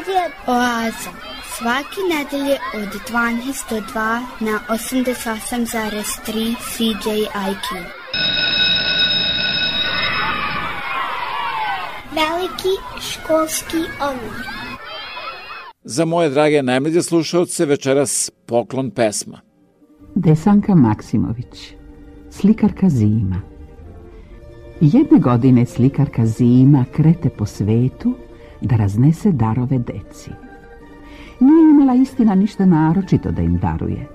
Radio Oaza. Svake nedelje od 12 do 2 na 88,3 CJIQ. Veliki školski omor. Za moje drage najmlađe slušalce večeras poklon pesma. Desanka Maksimović, slikarka Zima. Jedne godine slikarka Zima krete po svetu – da raznese darove deci. Nije imala istina ništa naročito da im daruje,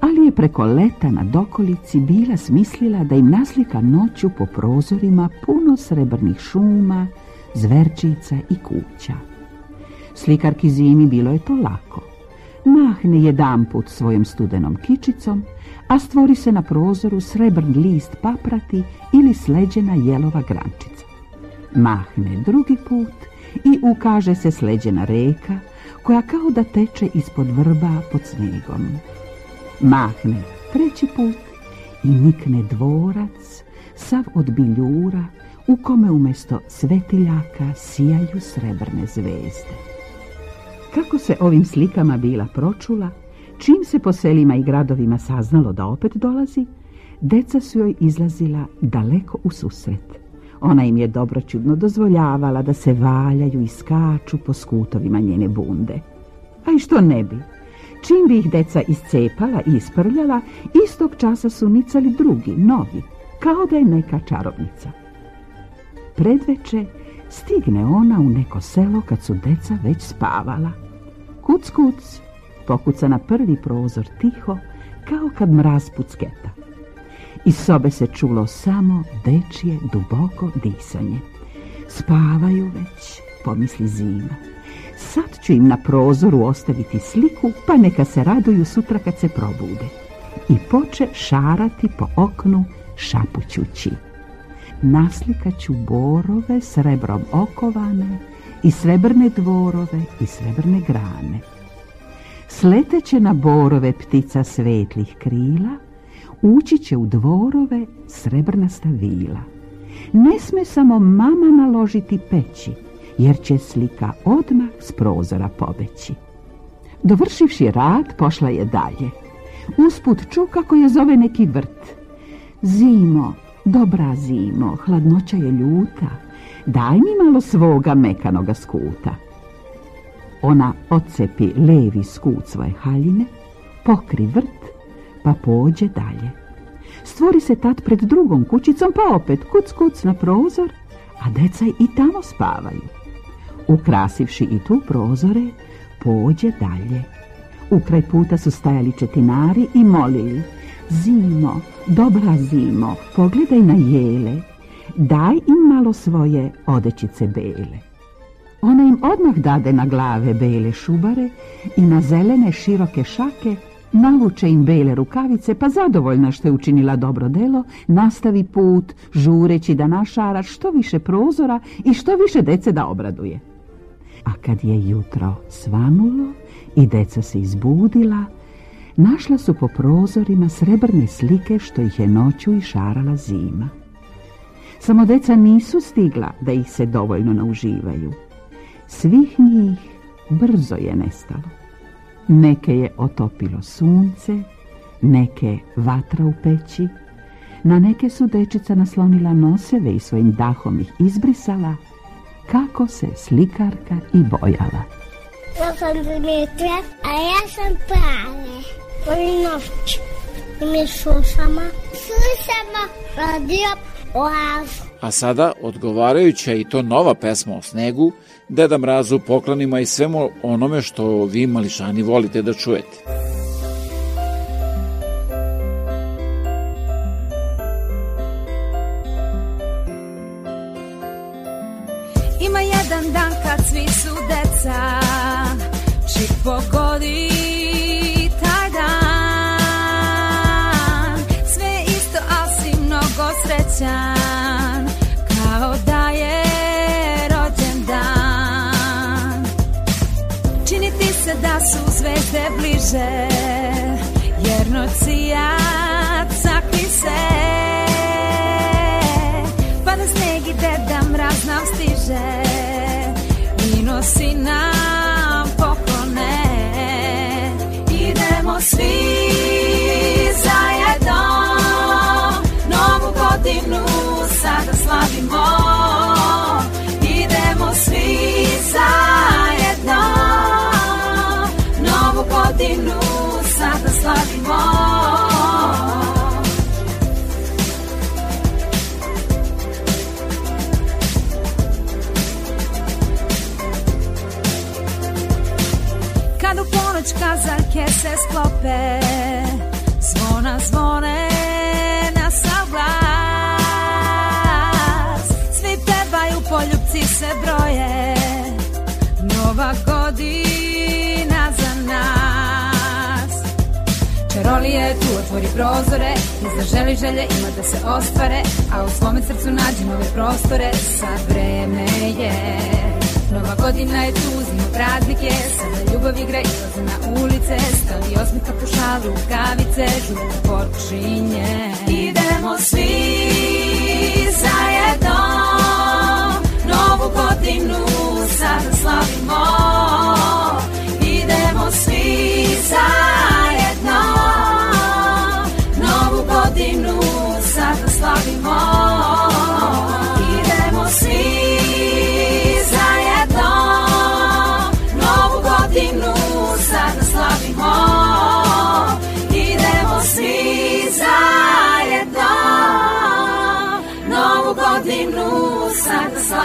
ali je preko leta na dokolici bila smislila da im naslika noću po prozorima puno srebrnih šuma, zverčica i kuća. Slikarki zimi bilo je to lako. Mahne jedan put svojom studenom kičicom, a stvori se na prozoru srebrn list paprati ili sleđena jelova grančica. Mahne drugi put, i ukaže se sleđena reka koja kao da teče ispod vrba pod snegom. Mahne treći put i nikne dvorac, sav od biljura, u kome umesto svetiljaka sijaju srebrne zvezde. Kako se ovim slikama bila pročula, čim se po selima i gradovima saznalo da opet dolazi, deca su joj izlazila daleko u susret. Ona im je dobroćudno dozvoljavala da se valjaju i skaču po skutovima njene bunde. A i što ne bi? Čim bi ih deca iscepala i isprljala, istog časa su nicali drugi, novi, kao da je neka čarobnica. Predveče stigne ona u neko selo kad su deca već spavala. Kuc, kuc, pokuca na prvi prozor tiho, kao kad mraz pucketa. Iz sobe se čulo samo dečije duboko disanje. Spavaju već, pomisli zima. Sad ću im na prozoru ostaviti sliku, pa neka se raduju sutra kad se probude. I poče šarati po oknu šapućući. Naslikaću borove srebrom okovane i srebrne dvorove i srebrne grane. Sleteće na borove ptica svetlih krila, ući će u dvorove srebrnasta vila. Ne sme samo mama naložiti peći, jer će slika odmah s prozora pobeći. Dovršivši rad, pošla je dalje. Usput ču kako je zove neki vrt. Zimo, dobra zimo, hladnoća je ljuta, daj mi malo svoga mekanoga skuta. Ona ocepi levi skut svoje haljine, pokri vrt pa pođe dalje. Stvori se tad pred drugom kućicom, pa opet kuc kuc na prozor, a deca i tamo spavaju. Ukrasivši i tu prozore, pođe dalje. Ukraj puta su stajali četinari i molili, zimo, dobra zimo, pogledaj na jele, daj im malo svoje odećice bele. Ona im odmah dade na glave bele šubare i na zelene široke šake navuče im bele rukavice, pa zadovoljna što je učinila dobro delo, nastavi put, žureći da našara što više prozora i što više dece da obraduje. A kad je jutro svanulo i deca se izbudila, našla su po prozorima srebrne slike što ih je noću i šarala zima. Samo deca nisu stigla da ih se dovoljno nauživaju. Svih njih brzo je nestalo. Neke je otopilo sunce, neke vatra u peći, na neke su dečica naslonila noseve i svojim dahom ih izbrisala, kako se slikarka i bojala. Ja sam Dimitra, a ja sam Prane. Oni novč. I mi slušamo. Slušamo radio oaz. A sada odgovarajuća i to nova pesma o snegu Deda Mrazu, poklonima i svemu onome što vi mališani volite da čujete. Ima jedan dan kad svi su deca, čip da su zvezde bliže Jer noćijac sakri se pa da sneg i deda mraz nam stiže I nosi nam poklone Idemo svi zajedno Novu godinu sada slavimo već kazaljke se sklope Zvona zvone na sav glas Svi pevaju, poljubci se broje Nova godina za nas Čarolije tu otvori prozore I zaželi želje ima da se ostvare A u svome srcu nađi nove prostore Sa vreme je Nova godina je tu, zimu praznike Sada ljubav igra izlaze na ulice Stavi osmi kapušal, rukavice Žur počinje Idemo svi zajedno Novu godinu sada slavimo Idemo svi zajedno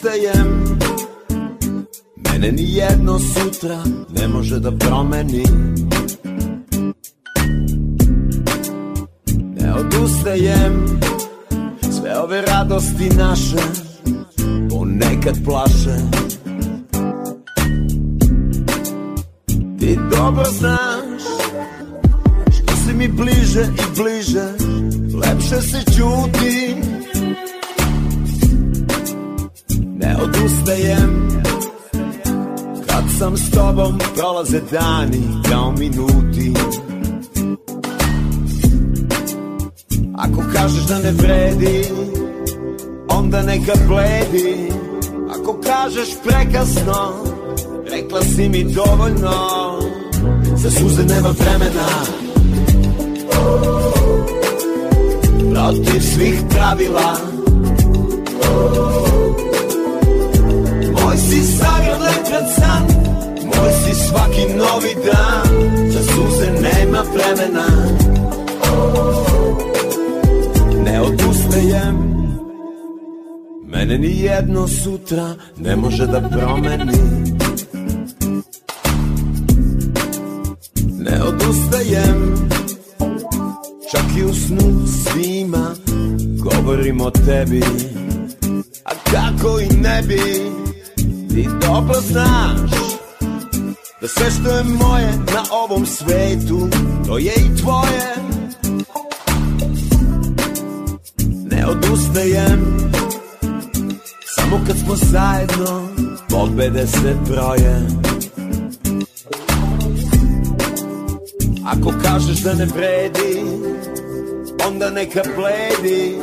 pristajem Mene ni jedno sutra ne može da promeni Ne odustajem Sve ove radosti naše Ponekad plaše Ti dobro znaš Što si mi bliže i bliže Lepše se čuti odustajem Kad sam s tobom prolaze dani kao minuti Ako kažeš da ne vredi Onda neka bledi Ako kažeš prekasno Rekla si mi dovoljno Za suze nema vremena Protiv svih pravila Moj si Zagreb letran san Moj si svaki novi dan Za suze nema vremena Ne odustajem Mene ni jedno sutra ne može da promeni Ne odustajem Čak i u snu svima govorim o tebi A kako i ne bi ti dobro znaš Da sve što je moje na ovom svetu To je i tvoje Ne odustajem Samo kad smo zajedno Pobede se broje Ako kažeš da ne vredi Onda neka pledi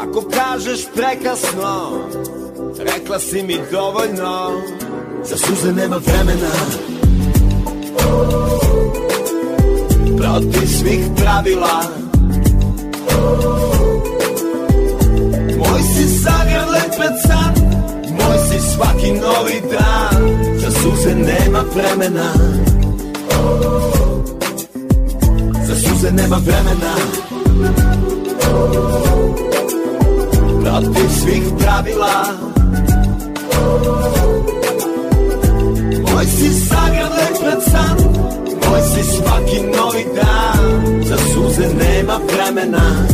Ako kažeš prekasno Rekla si mi dovoljno Za suze nema vremena Protiv svih pravila Moj si sanjan lepet san Moj si svaki novi dan Za suze nema vremena Za suze nema vremena Protiv svih pravila Moj si sagram lepak sam Moj si svaki novi dan Za suze nema vremena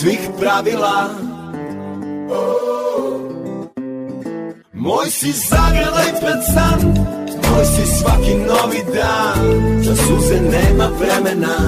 svih pravila Moj si zagrlaj pred san Moj si svaki novi dan Za suze nema vremena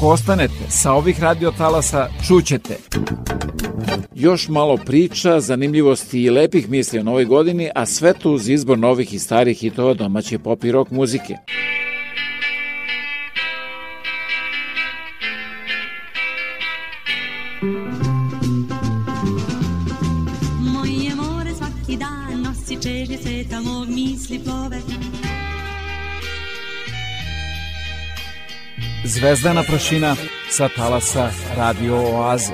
ako ostanete sa ovih radiotalasa, čućete. Još malo priča, zanimljivosti i lepih misli o novoj godini, a sve to uz izbor novih i starih hitova domaće pop i rock muzike. Zvezdana prašina sa talasa Radio Oaze.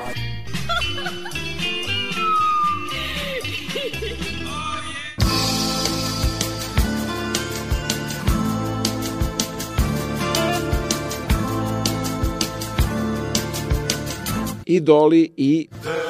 Idoli i... Doli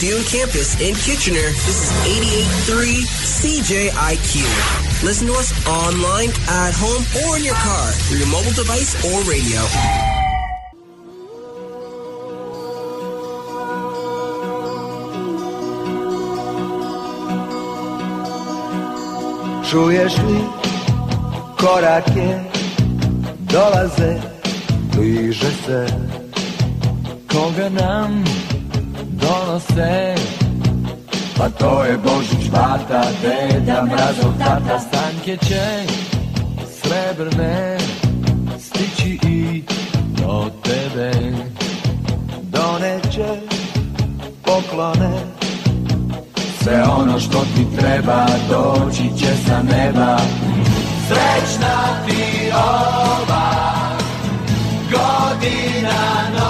Dune campus in Kitchener. This is 88.3 CJIQ. Listen to us online, at home, or in your car through your mobile device or radio. Czujesz mi dolazę bliżej se, koga nam donose Pa to je Božić, bata, deda, mrazov, tata Stanke će srebrne stići i do tebe Doneće poklone Sve ono što ti treba doći će sa neba Srećna ti ova godina nova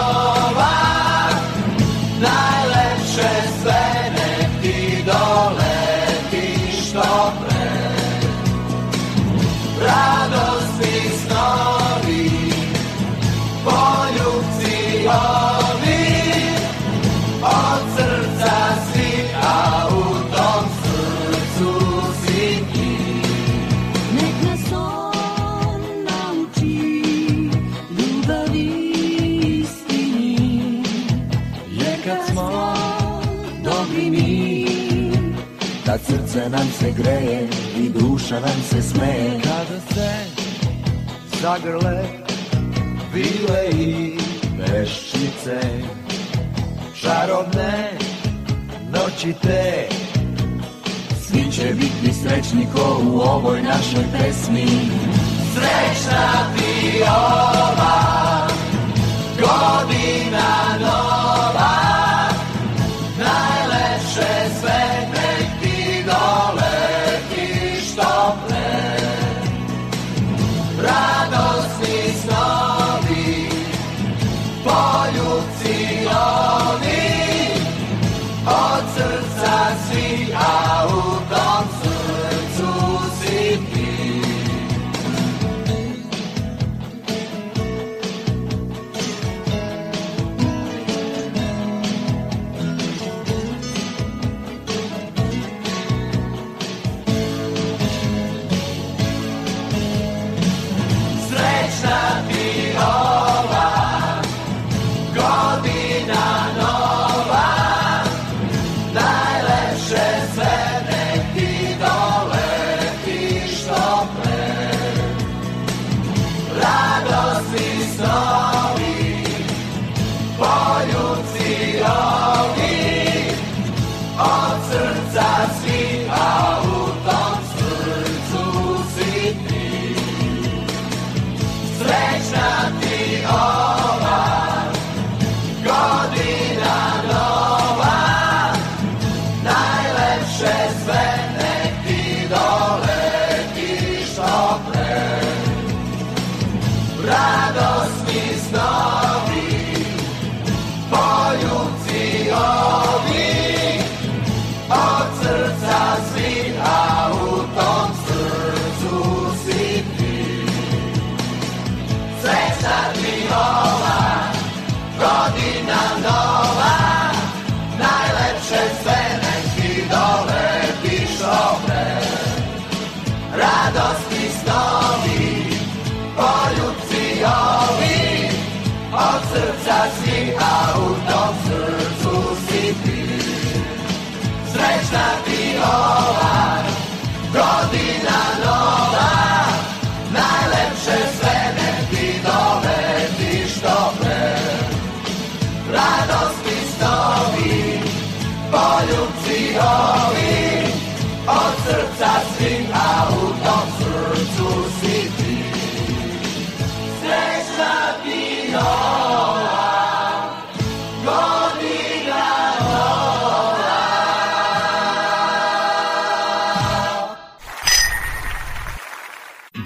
nam se greje i duša nam se smeje Kada se zagrle vile i veščice Čarobne noći te Svi će biti srećni ko u ovoj našoj pesmi Srećna ti ova godina noć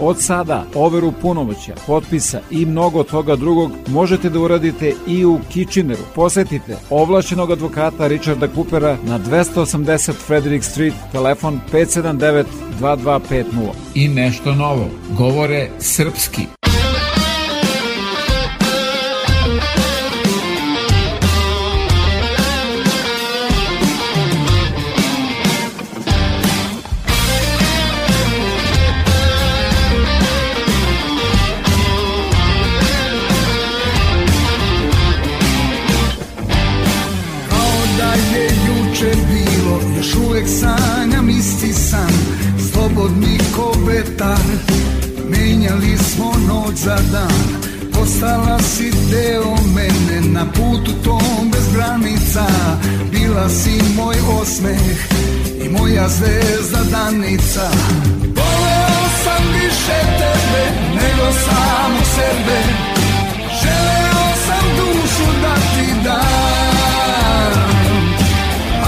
Od sada overu punomoća, potpisa i mnogo toga drugog možete da uradite i u Kitcheneru. Posetite ovlašenog advokata Richarda Coopera na 280 Frederick Street, telefon 579 2250. I nešto novo. Govore srpski. bila si moj osmeh i moja zvezda danica Voleo sam više tebe nego samo sebe Želeo sam dušu da ti dam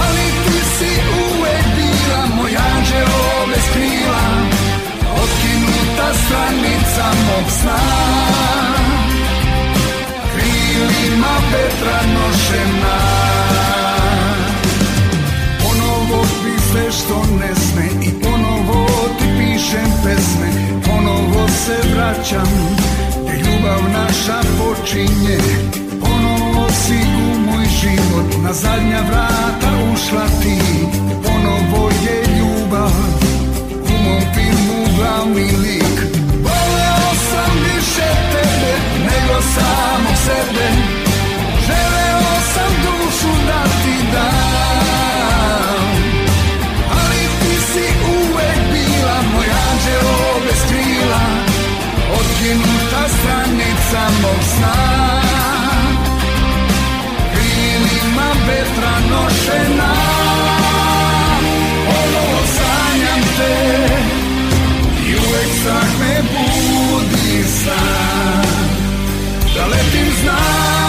Ali ti si uvek bila moj anđeo bez krila Otkinuta stranica mog sna Krilima Petra nošena vraćam Gdje ljubav naša počinje Ponovo si u moj život Na zadnja vrata ušla ti Ponovo je ljubav U mom filmu glavni lik Voleo sam više tebe Nego samog sebe Želeo sam dušu dati mog sna Krilima vetra nošena Ono sanjam te I uvek strah me budi san Da letim znam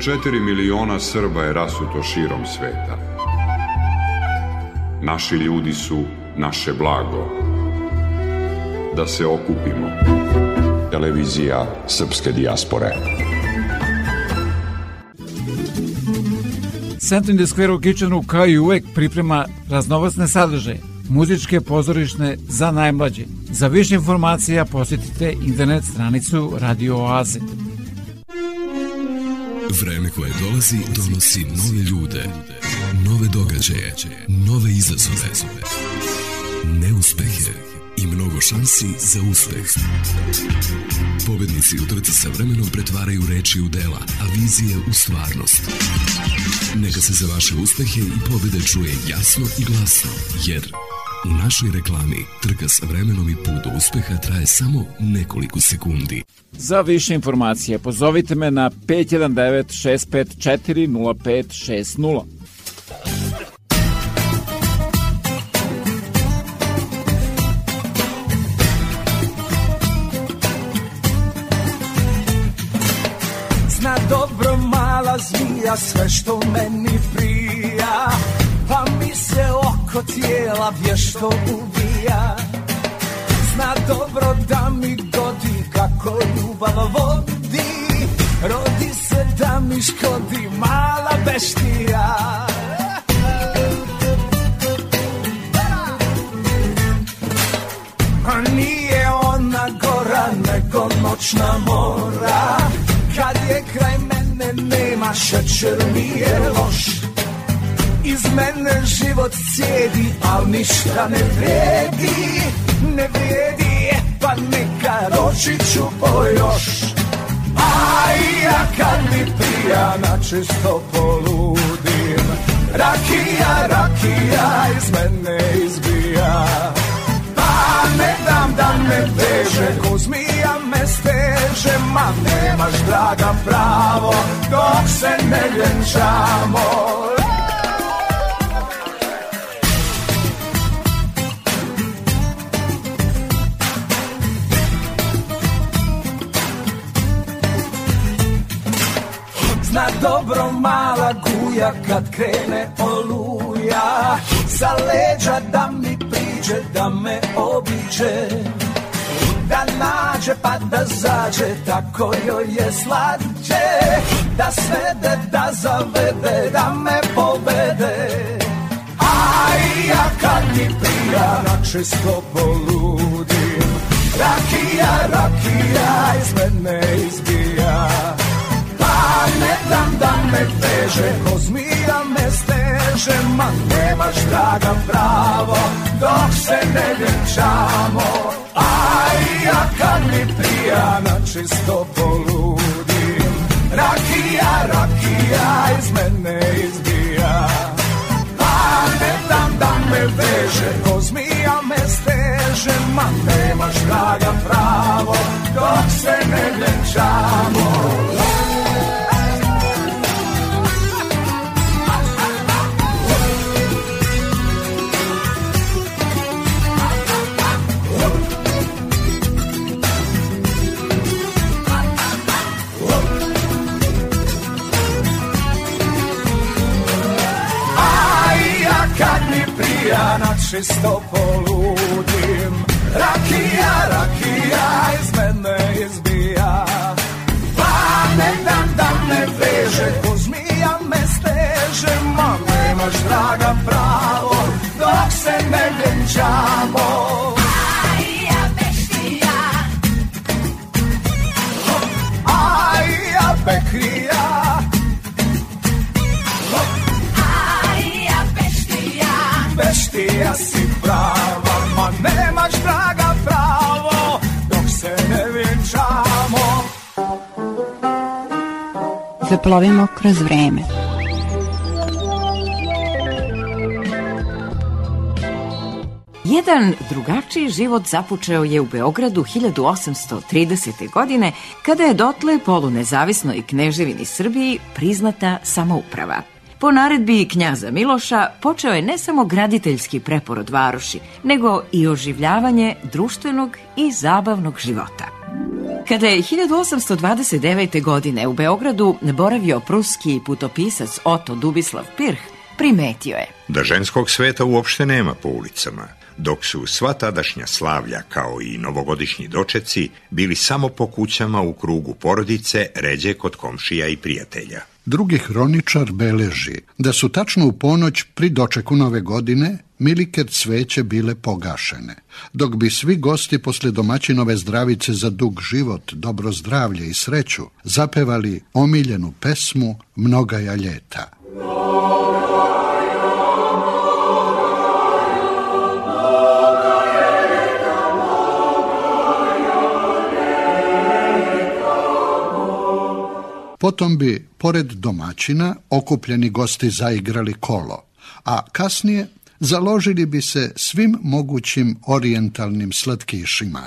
4 miliona Srba je rasuto širom sveta. Naši ljudi su naše blago. Da se okupimo. Televizija Srpske dijaspore. Centrum the Square u Kitchenu kao i uvek priprema raznovacne sadržaje, muzičke pozorišne za najmlađe. Za više informacija posjetite internet stranicu Radio Oaze. Vreme koje dolazi donosi nove ljude, nove događaje, nove izazove, neuspehe i mnogo šansi za uspeh. Pobednici utrca sa vremenom pretvaraju reči u dela, a vizije u stvarnost. Neka se za vaše uspehe i pobede čuje jasno i glasno, jer U našoj reklami trka sa vremenom i put do uspeha traje samo nekoliko sekundi. Za više informacije pozovite me na 519 654 0560. Zna dobro mala zmija sve što meni prija Pa mi se oko tijela vješto ubija Zna dobro da mi godi kako ljubav vodi Rodi se da mi škodi mala beštija A pa nije ona gora nego noćna mora Kad je kraj mene nema šećer mi je loš Iz mene život cijedi, al ništa ne vredi, ne vredi pa neka roći ću po još. A i ja kad mi pija, načisto poludim, rakija, rakija iz mene izbija. Pa ne dam da me veže, ko zmija me steže, ma nemaš draga pravo, dok se ne ljenčamo. Zna dobro mala guja kad krene oluja Sa leđa da mi priđe, da me obiđe Da nađe pa da zađe, tako joj je slađe Da svede, da zavede, da me povede Aj, ja kad mi prija, načisto poludim Rakija, rakija, iz mene izbija ne dam da me veže Ko zmija me steže Ma nemaš draga pravo Dok se ne vjenčamo A ja kad mi pijana čisto poludim Rakija, rakija iz mene izbija Pa ne dam da me veže Ko zmija me steže Ma nemaš draga pravo Dok se ne vjenčamo rakija, na čisto poludim Rakija, rakija, iz mene izbija Pa ne dam da me veže, ko zmija me steže Ma nemaš draga pravo, dok se ne vjenčamo Srbija si prava, ma nemaš draga pravo, dok se ne vjenčamo. Zaplovimo kroz vreme. Jedan drugačiji život započeo je u Beogradu 1830. godine, kada je dotle polunezavisnoj kneževini Srbiji priznata samouprava. Po naredbi knjaza Miloša počeo je ne samo graditeljski preporod varoši, nego i oživljavanje društvenog i zabavnog života. Kada je 1829. godine u Beogradu boravio pruski putopisac Oto Dubislav Pirh, primetio je da ženskog sveta uopšte nema po ulicama, dok su sva tadašnja slavlja kao i novogodišnji dočeci bili samo po kućama u krugu porodice, ređe kod komšija i prijatelja. Drugi hroničar beleži da su tačno u ponoć pri dočeku nove godine miliker cveće bile pogašene, dok bi svi gosti posle domaćinove zdravice za dug život, dobro zdravlje i sreću zapevali omiljenu pesmu Mnogaja ljeta. Mnogaja ljeta. Potom bi, pored domaćina, okupljeni gosti zaigrali kolo, a kasnije založili bi se svim mogućim orientalnim slatkišima,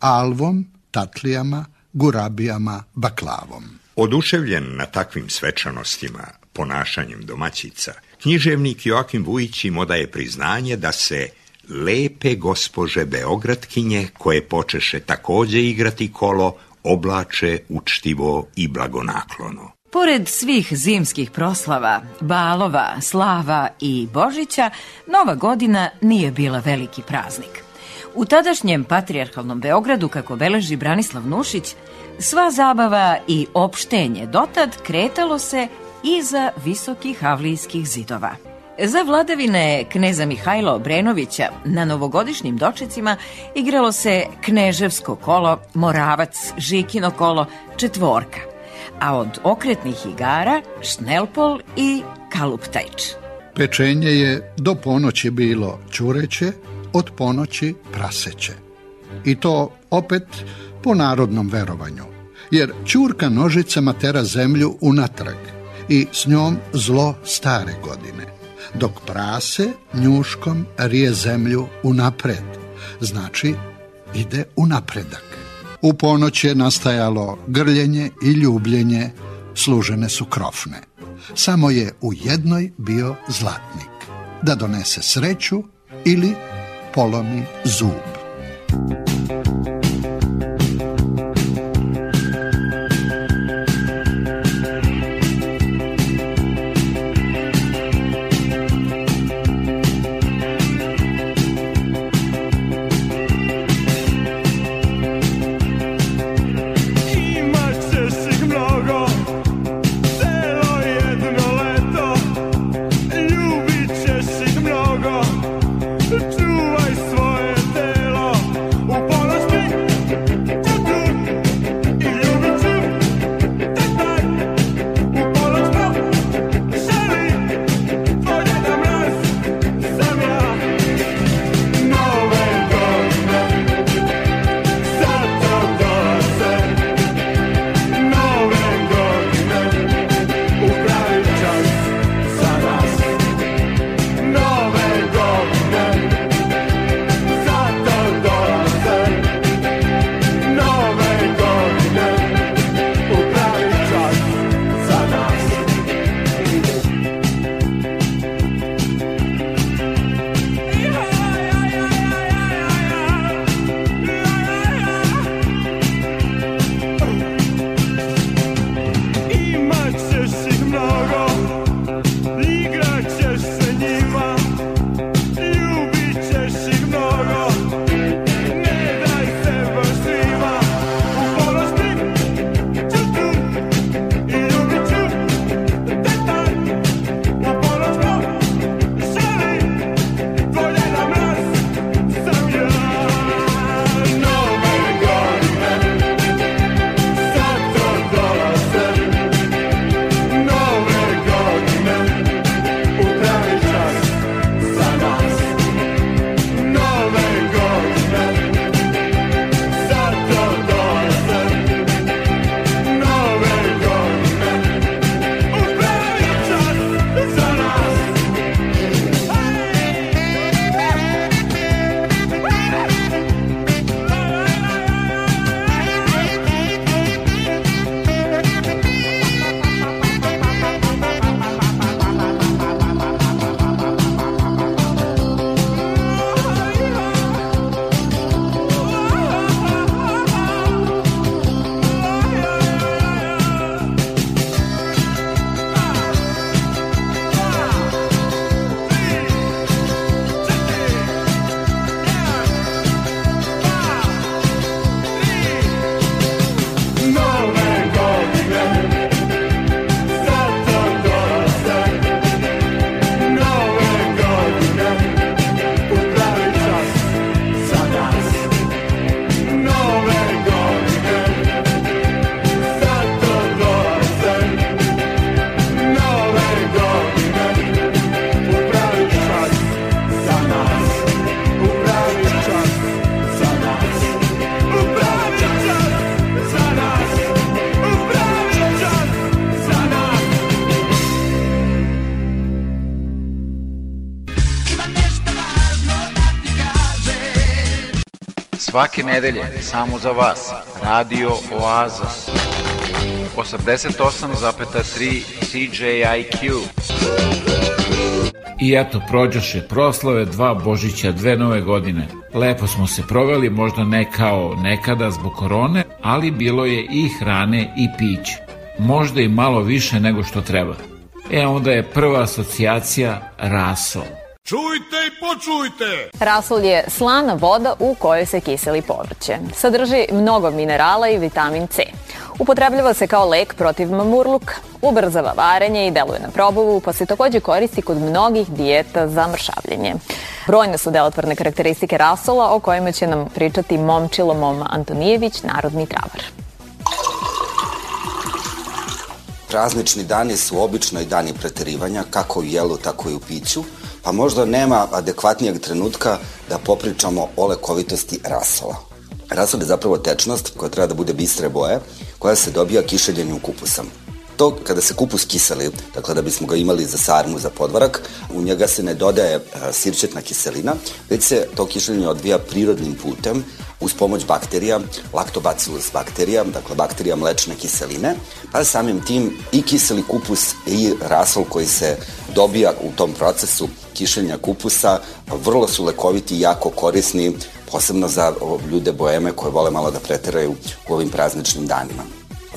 alvom, tatlijama, gurabijama, baklavom. Oduševljen na takvim svečanostima, ponašanjem domaćica, književnik Joakim Vujić im odaje priznanje da se lepe gospože Beogradkinje, koje počeše takođe igrati kolo, oblače učtivo i blagonaklono. Pored svih zimskih proslava, balova, slava i Božića, Nova godina nije bila veliki praznik. U tadašnjem patrijarhalnom Beogradu, kako beleži Branislav Nušić, sva zabava i opštenje dotad kretalo se iza visokih avlijskih zidova. Za vladavine kneza Mihajla Obrenovića na novogodišnjim dočecima igralo se kneževsko kolo, moravac, žikino kolo, četvorka, a od okretnih igara šnelpol i kaluptajč. Pečenje je do ponoći bilo čureće, od ponoći praseće. I to opet po narodnom verovanju, jer čurka nožicama tera zemlju unatrag i s njom zlo stare godine dok prase njuškom rije zemlju unapred, znači ide u napredak. U ponoć je nastajalo grljenje i ljubljenje, služene su krofne. Samo je u jednoj bio zlatnik, da donese sreću ili polomi zub. Svake nedelje, samo za vas, Radio Oaza. 88,3 CJIQ. I eto, prođoše proslave, dva Božića, dve nove godine. Lepo smo se proveli, možda ne kao nekada zbog korone, ali bilo je i hrane i piće. Možda i malo više nego što treba. E onda je prva asocijacija raso. Čujte Samo čujte! Rasul je slana voda u kojoj se kiseli povrće. Sadrži mnogo minerala i vitamin C. Upotrebljava se kao lek protiv mamurluka, ubrzava varenje i deluje na probavu, pa se takođe koristi kod mnogih dijeta za mršavljenje. Brojne su delotvorne karakteristike rasola o kojima će nam pričati momčilo Moma Antonijević, narodni travar. Praznični dani su obično i dani preterivanja, kako u jelu, tako i u piću pa možda nema adekvatnijeg trenutka da popričamo o lekovitosti rasova. Rasol je zapravo tečnost koja treba da bude bistre boje, koja se dobija kišeljenju kupusom. To kada se kupus kiseli, dakle da bismo ga imali za sarmu, za podvarak, u njega se ne dodaje e, sirćetna kiselina, već se to kišeljenje odvija prirodnim putem, uz pomoć bakterija, lactobacillus bakterija, dakle bakterija mlečne kiseline, pa samim tim i kiseli kupus i rasol koji se dobija u tom procesu kišenja kupusa, vrlo su lekoviti i jako korisni, posebno za ljude boeme koje vole malo da preteraju u ovim prazničnim danima.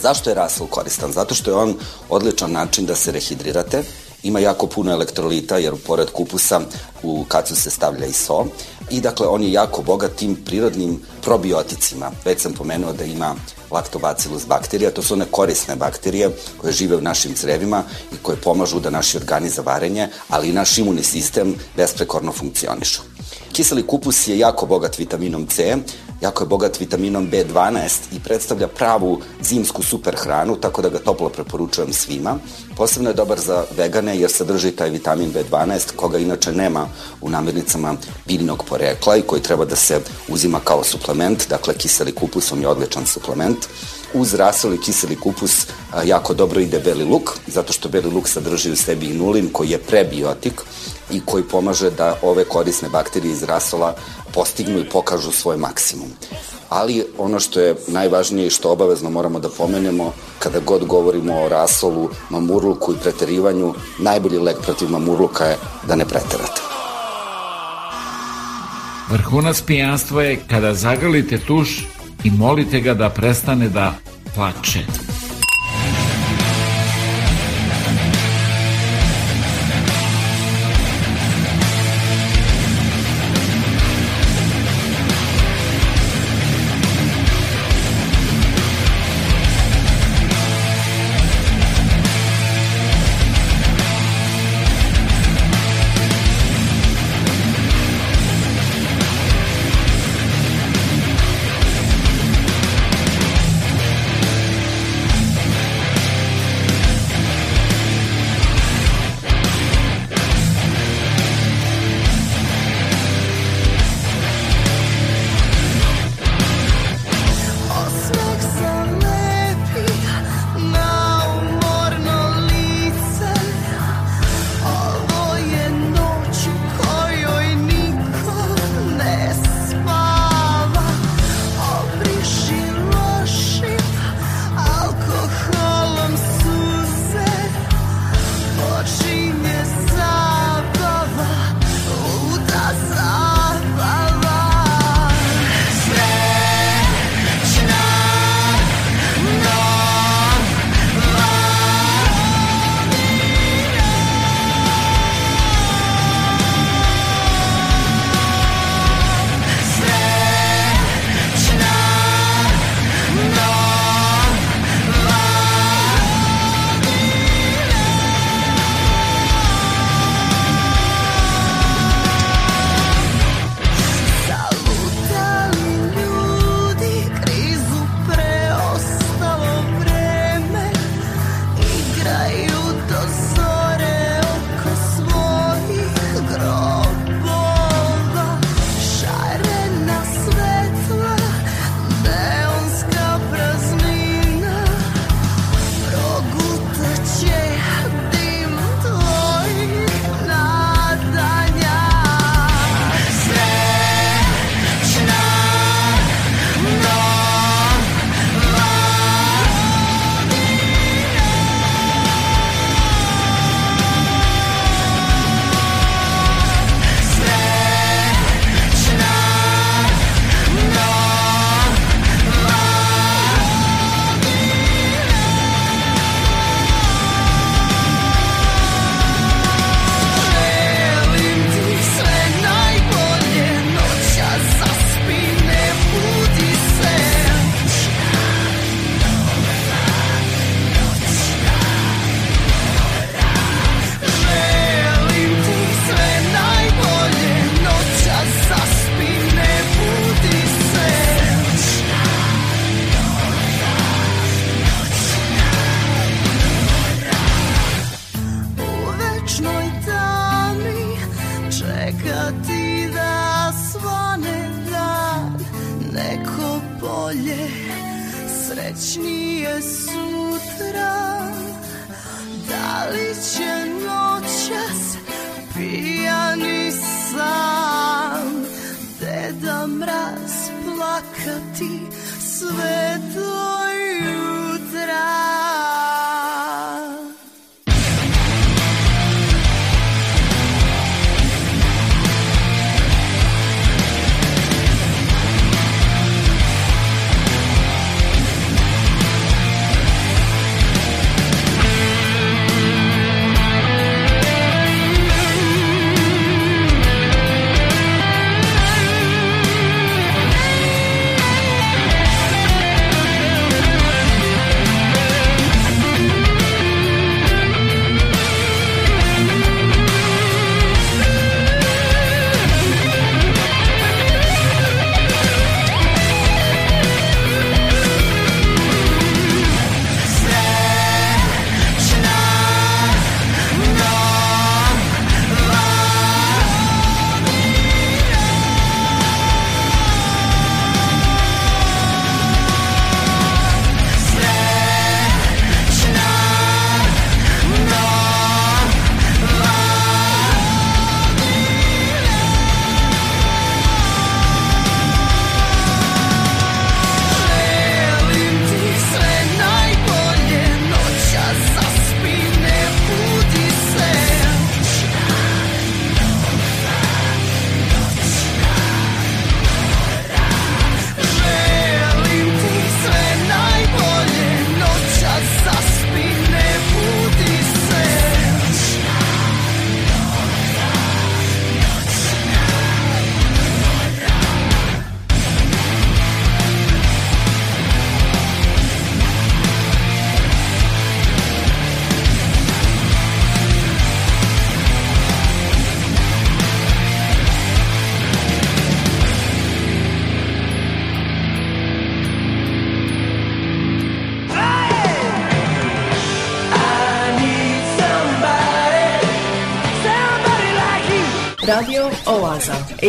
Zašto je rasl koristan? Zato što je on odličan način da se rehidrirate, ima jako puno elektrolita jer pored kupusa u kacu se stavlja i so i dakle on je jako bogat tim prirodnim probioticima. Već sam pomenuo da ima lactobacillus bakterija, to su one korisne bakterije koje žive u našim crevima i koje pomažu da naši organi za varenje, ali i naš imunni sistem besprekorno funkcionišu. Kiseli kupus je jako bogat vitaminom C, Jako je bogat vitaminom B12 i predstavlja pravu zimsku superhranu, tako da ga toplo preporučujem svima. Posebno je dobar za vegane jer sadrži taj vitamin B12 koga inače nema u namirnicama biljnog porekla i koji treba da se uzima kao suplement, dakle kiseli kupusom je odličan suplement uz rasoli kiseli kupus jako dobro ide beli luk, zato što beli luk sadrži u sebi inulin koji je prebiotik i koji pomaže da ove korisne bakterije iz rasola postignu i pokažu svoj maksimum. Ali ono što je najvažnije i što obavezno moramo da pomenemo kada god govorimo o rasolu, mamurluku i preterivanju, najbolji lek protiv mamurluka je da ne preterate. Vrhunac pijanstva je kada zagrlite tuš i molite ga da prestane da plače.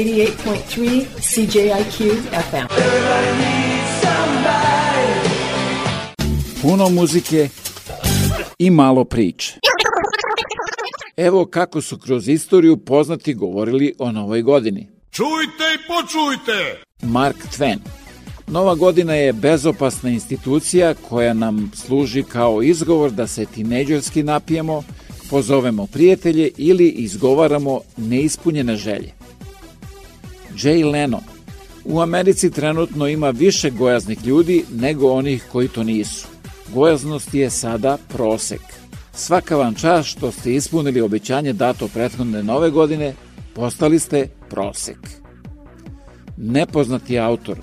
88.3 CJIQ FM. Puno muzike i malo priče. Evo kako su kroz istoriju poznati govorili o novoj godini. Čujte i počujte! Mark Twain. Nova godina je bezopasna institucija koja nam služi kao izgovor da se tineđerski napijemo, pozovemo prijatelje ili izgovaramo neispunjene želje. Jay Leno. U Americi trenutno ima više gojaznih ljudi nego onih koji to nisu. Gojaznost je sada prosek. Svaka vam čast što ste ispunili obećanje dato prethodne nove godine, postali ste prosek. Nepoznati autor.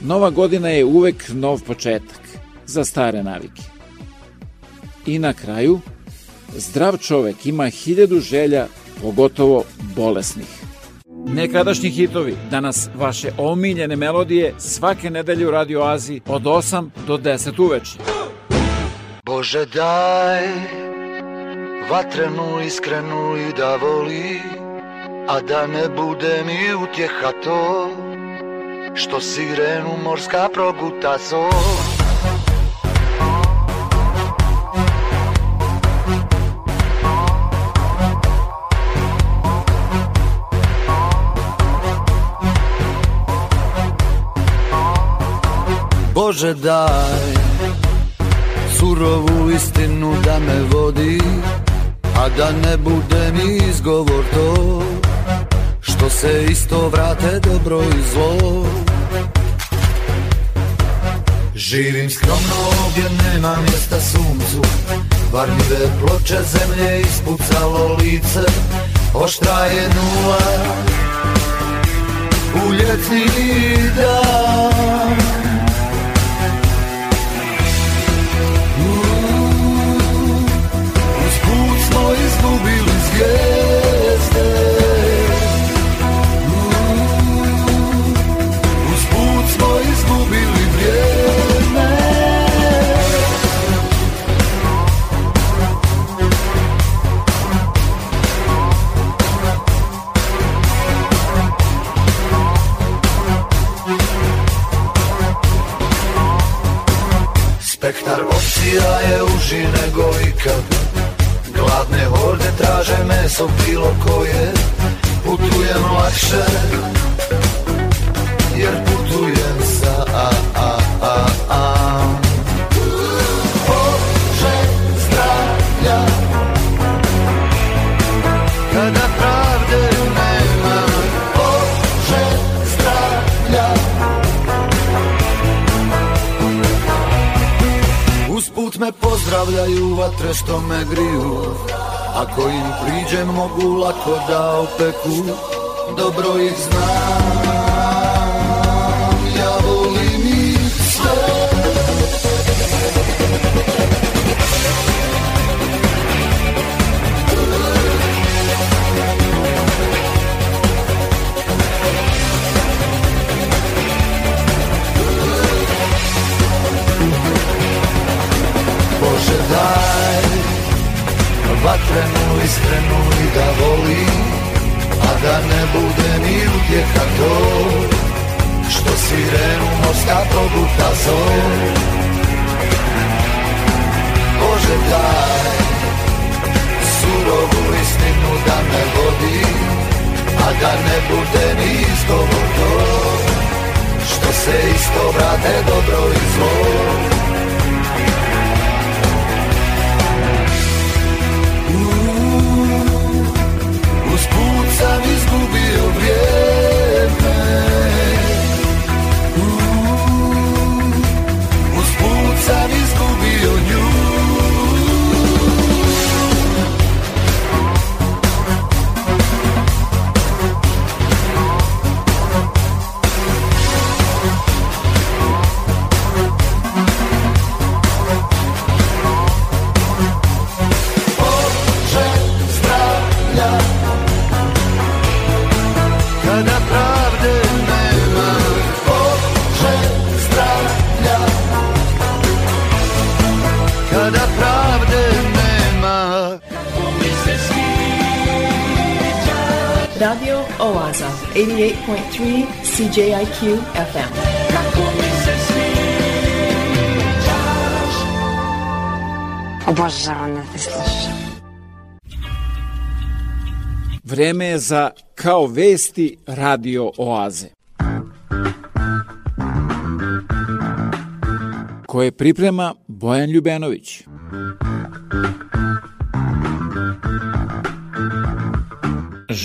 Nova godina je uvek nov početak za stare navike. I na kraju, zdrav čovek ima hiljadu želja, pogotovo bolesnih. Nekadašnji hitovi, danas vaše omiljene melodije svake nedelje u Radio Aziji od 8 do 10 uveče. Bože daj vatrenu iskrenu i da voli, a da ne bude mi utjeha to, što sirenu morska proguta sol. Bože daj Surovu istinu da me vodi A da ne bude mi izgovor to Što se isto vrate dobro i zlo Živim skromno ovdje, nema mjesta suncu Varnive ploče zemlje ispucalo lice Oštra je nula U ljetni dan QFM. Obožavam da te slušam. Vreme je za Kao vesti radio oaze. Koje priprema Bojan Ljubenović.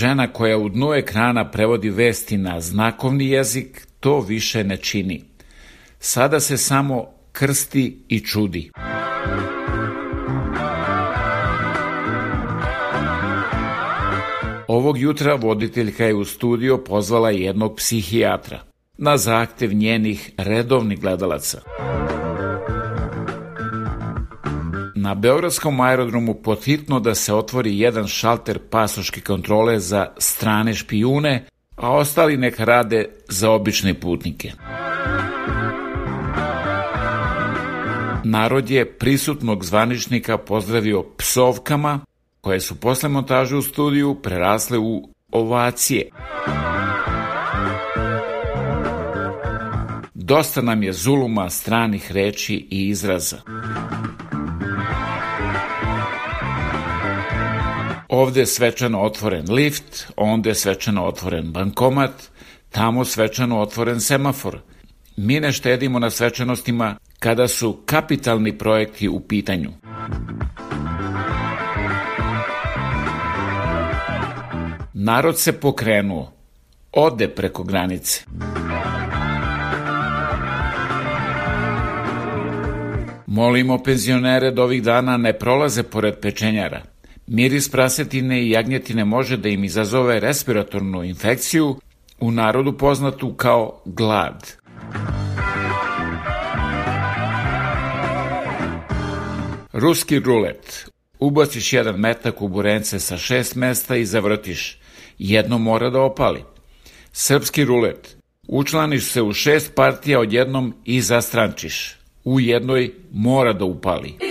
žena koja u dnu ekrana prevodi vesti na znakovni jezik to više ne čini. Sada se samo krsti i čudi. Ovog jutra voditeljka je u studio pozvala jednog psihijatra na zahtev njenih redovnih gledalaca. Na Beogradskom aerodromu pothitno da se otvori jedan šalter pasoške kontrole za strane špijune, a ostali nek rade za obične putnike. Narod je prisutnog zvaničnika pozdravio psovkama, koje su posle montaže u studiju prerasle u ovacije. Dosta nam je zuluma stranih reči i izraza. Ovde je svečano otvoren lift, onda je svečano otvoren bankomat, tamo svečano otvoren semafor. Mi ne štedimo na svečanostima kada su kapitalni projekti u pitanju. Narod se pokrenuo, ode preko granice. Molimo penzionere da ovih dana ne prolaze pored pečenjara – Miris prasetine i jagnjetine može da im izazove respiratornu infekciju, u narodu poznatu kao glad. Ruski rulet. Ubaciš jedan metak u burence sa šest mesta i zavrtiš. Jedno mora da opali. Srpski rulet. Učlaniš se u šest partija odjednom i zastrančiš. U jednoj mora da upali.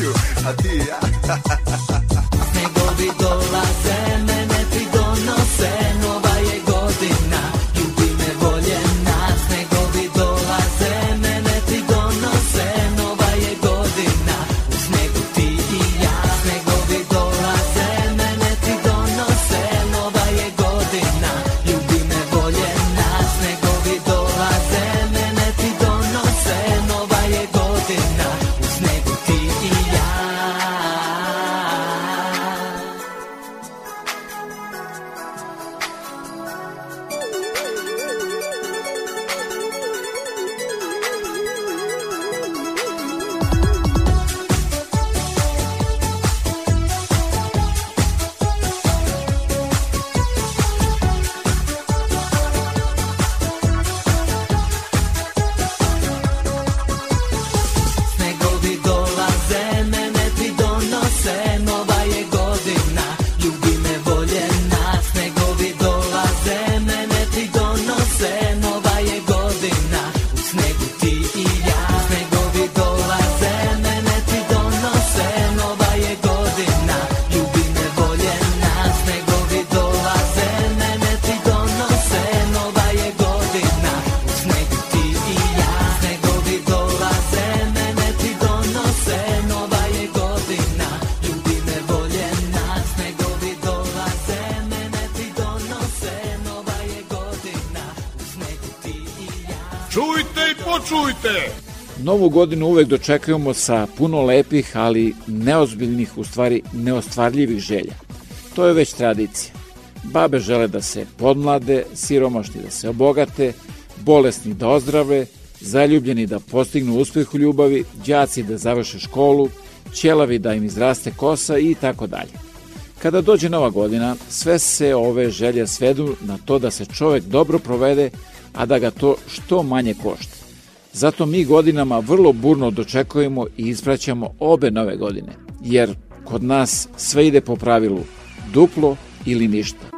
you. Adia. Me convidó la novu godinu uvek dočekujemo sa puno lepih, ali neozbiljnih, u stvari neostvarljivih želja. To je već tradicija. Babe žele da se podmlade, siromašni da se obogate, bolesni da ozdrave, zaljubljeni da postignu uspeh u ljubavi, đaci da završe školu, ćelavi da im izraste kosa i tako dalje. Kada dođe nova godina, sve se ove želje svedu na to da se čovek dobro provede, a da ga to što manje košta. Zato mi godinama vrlo burno dočekujemo i ispraćamo obe nove godine, jer kod nas sve ide po pravilu duplo ili ništa.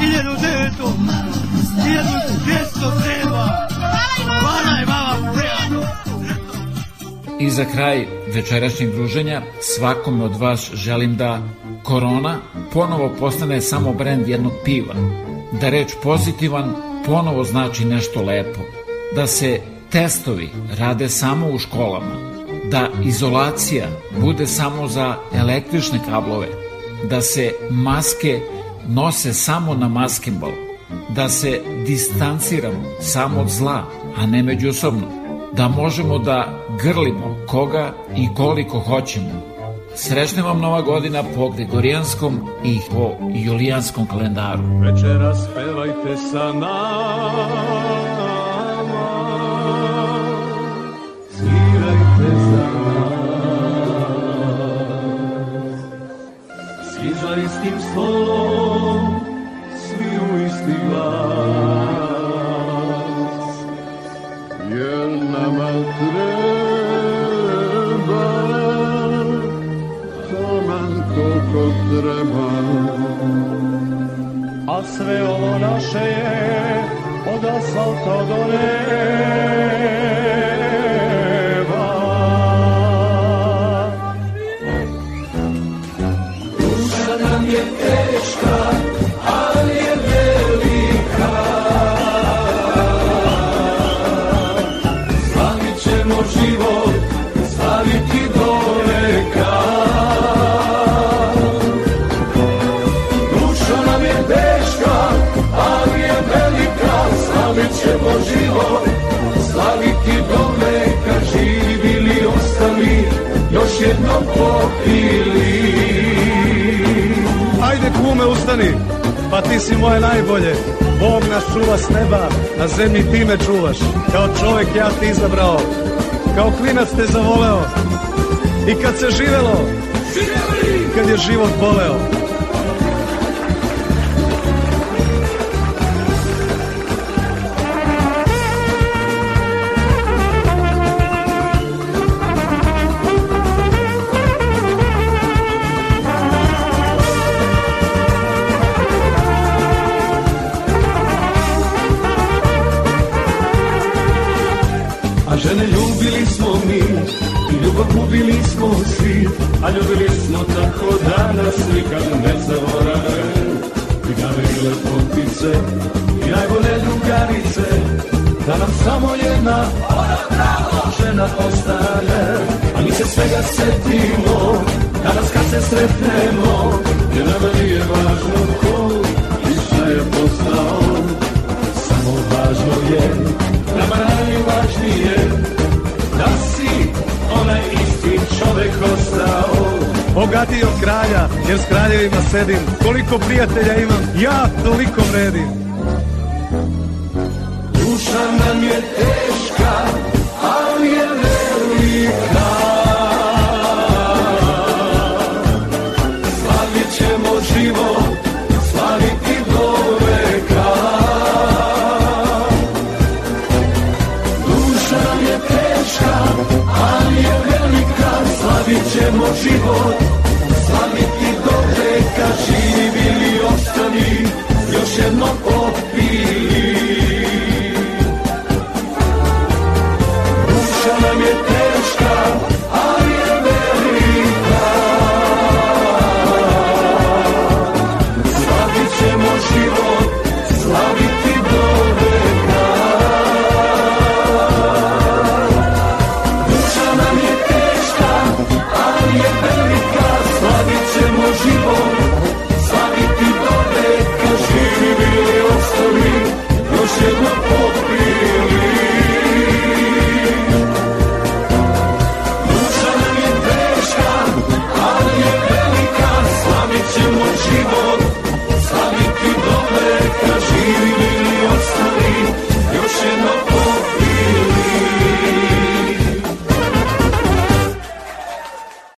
hiljadu devetu, hiljadu dvjesto treba. Hvala i vama prijatno. I za kraj večerašnjeg druženja svakom od vas želim da korona ponovo postane samo brend jednog piva. Da reč pozitivan ponovo znači nešto lepo. Da se testovi rade samo u školama. Da izolacija bude samo za električne kablove. Da se maske nose samo na maskembal, da se distanciramo samo od zla, a ne međusobno, da možemo da grlimo koga i koliko hoćemo. Srećna vam Nova godina po Gregorijanskom i po Julijanskom kalendaru. Večeras pevajte sa nama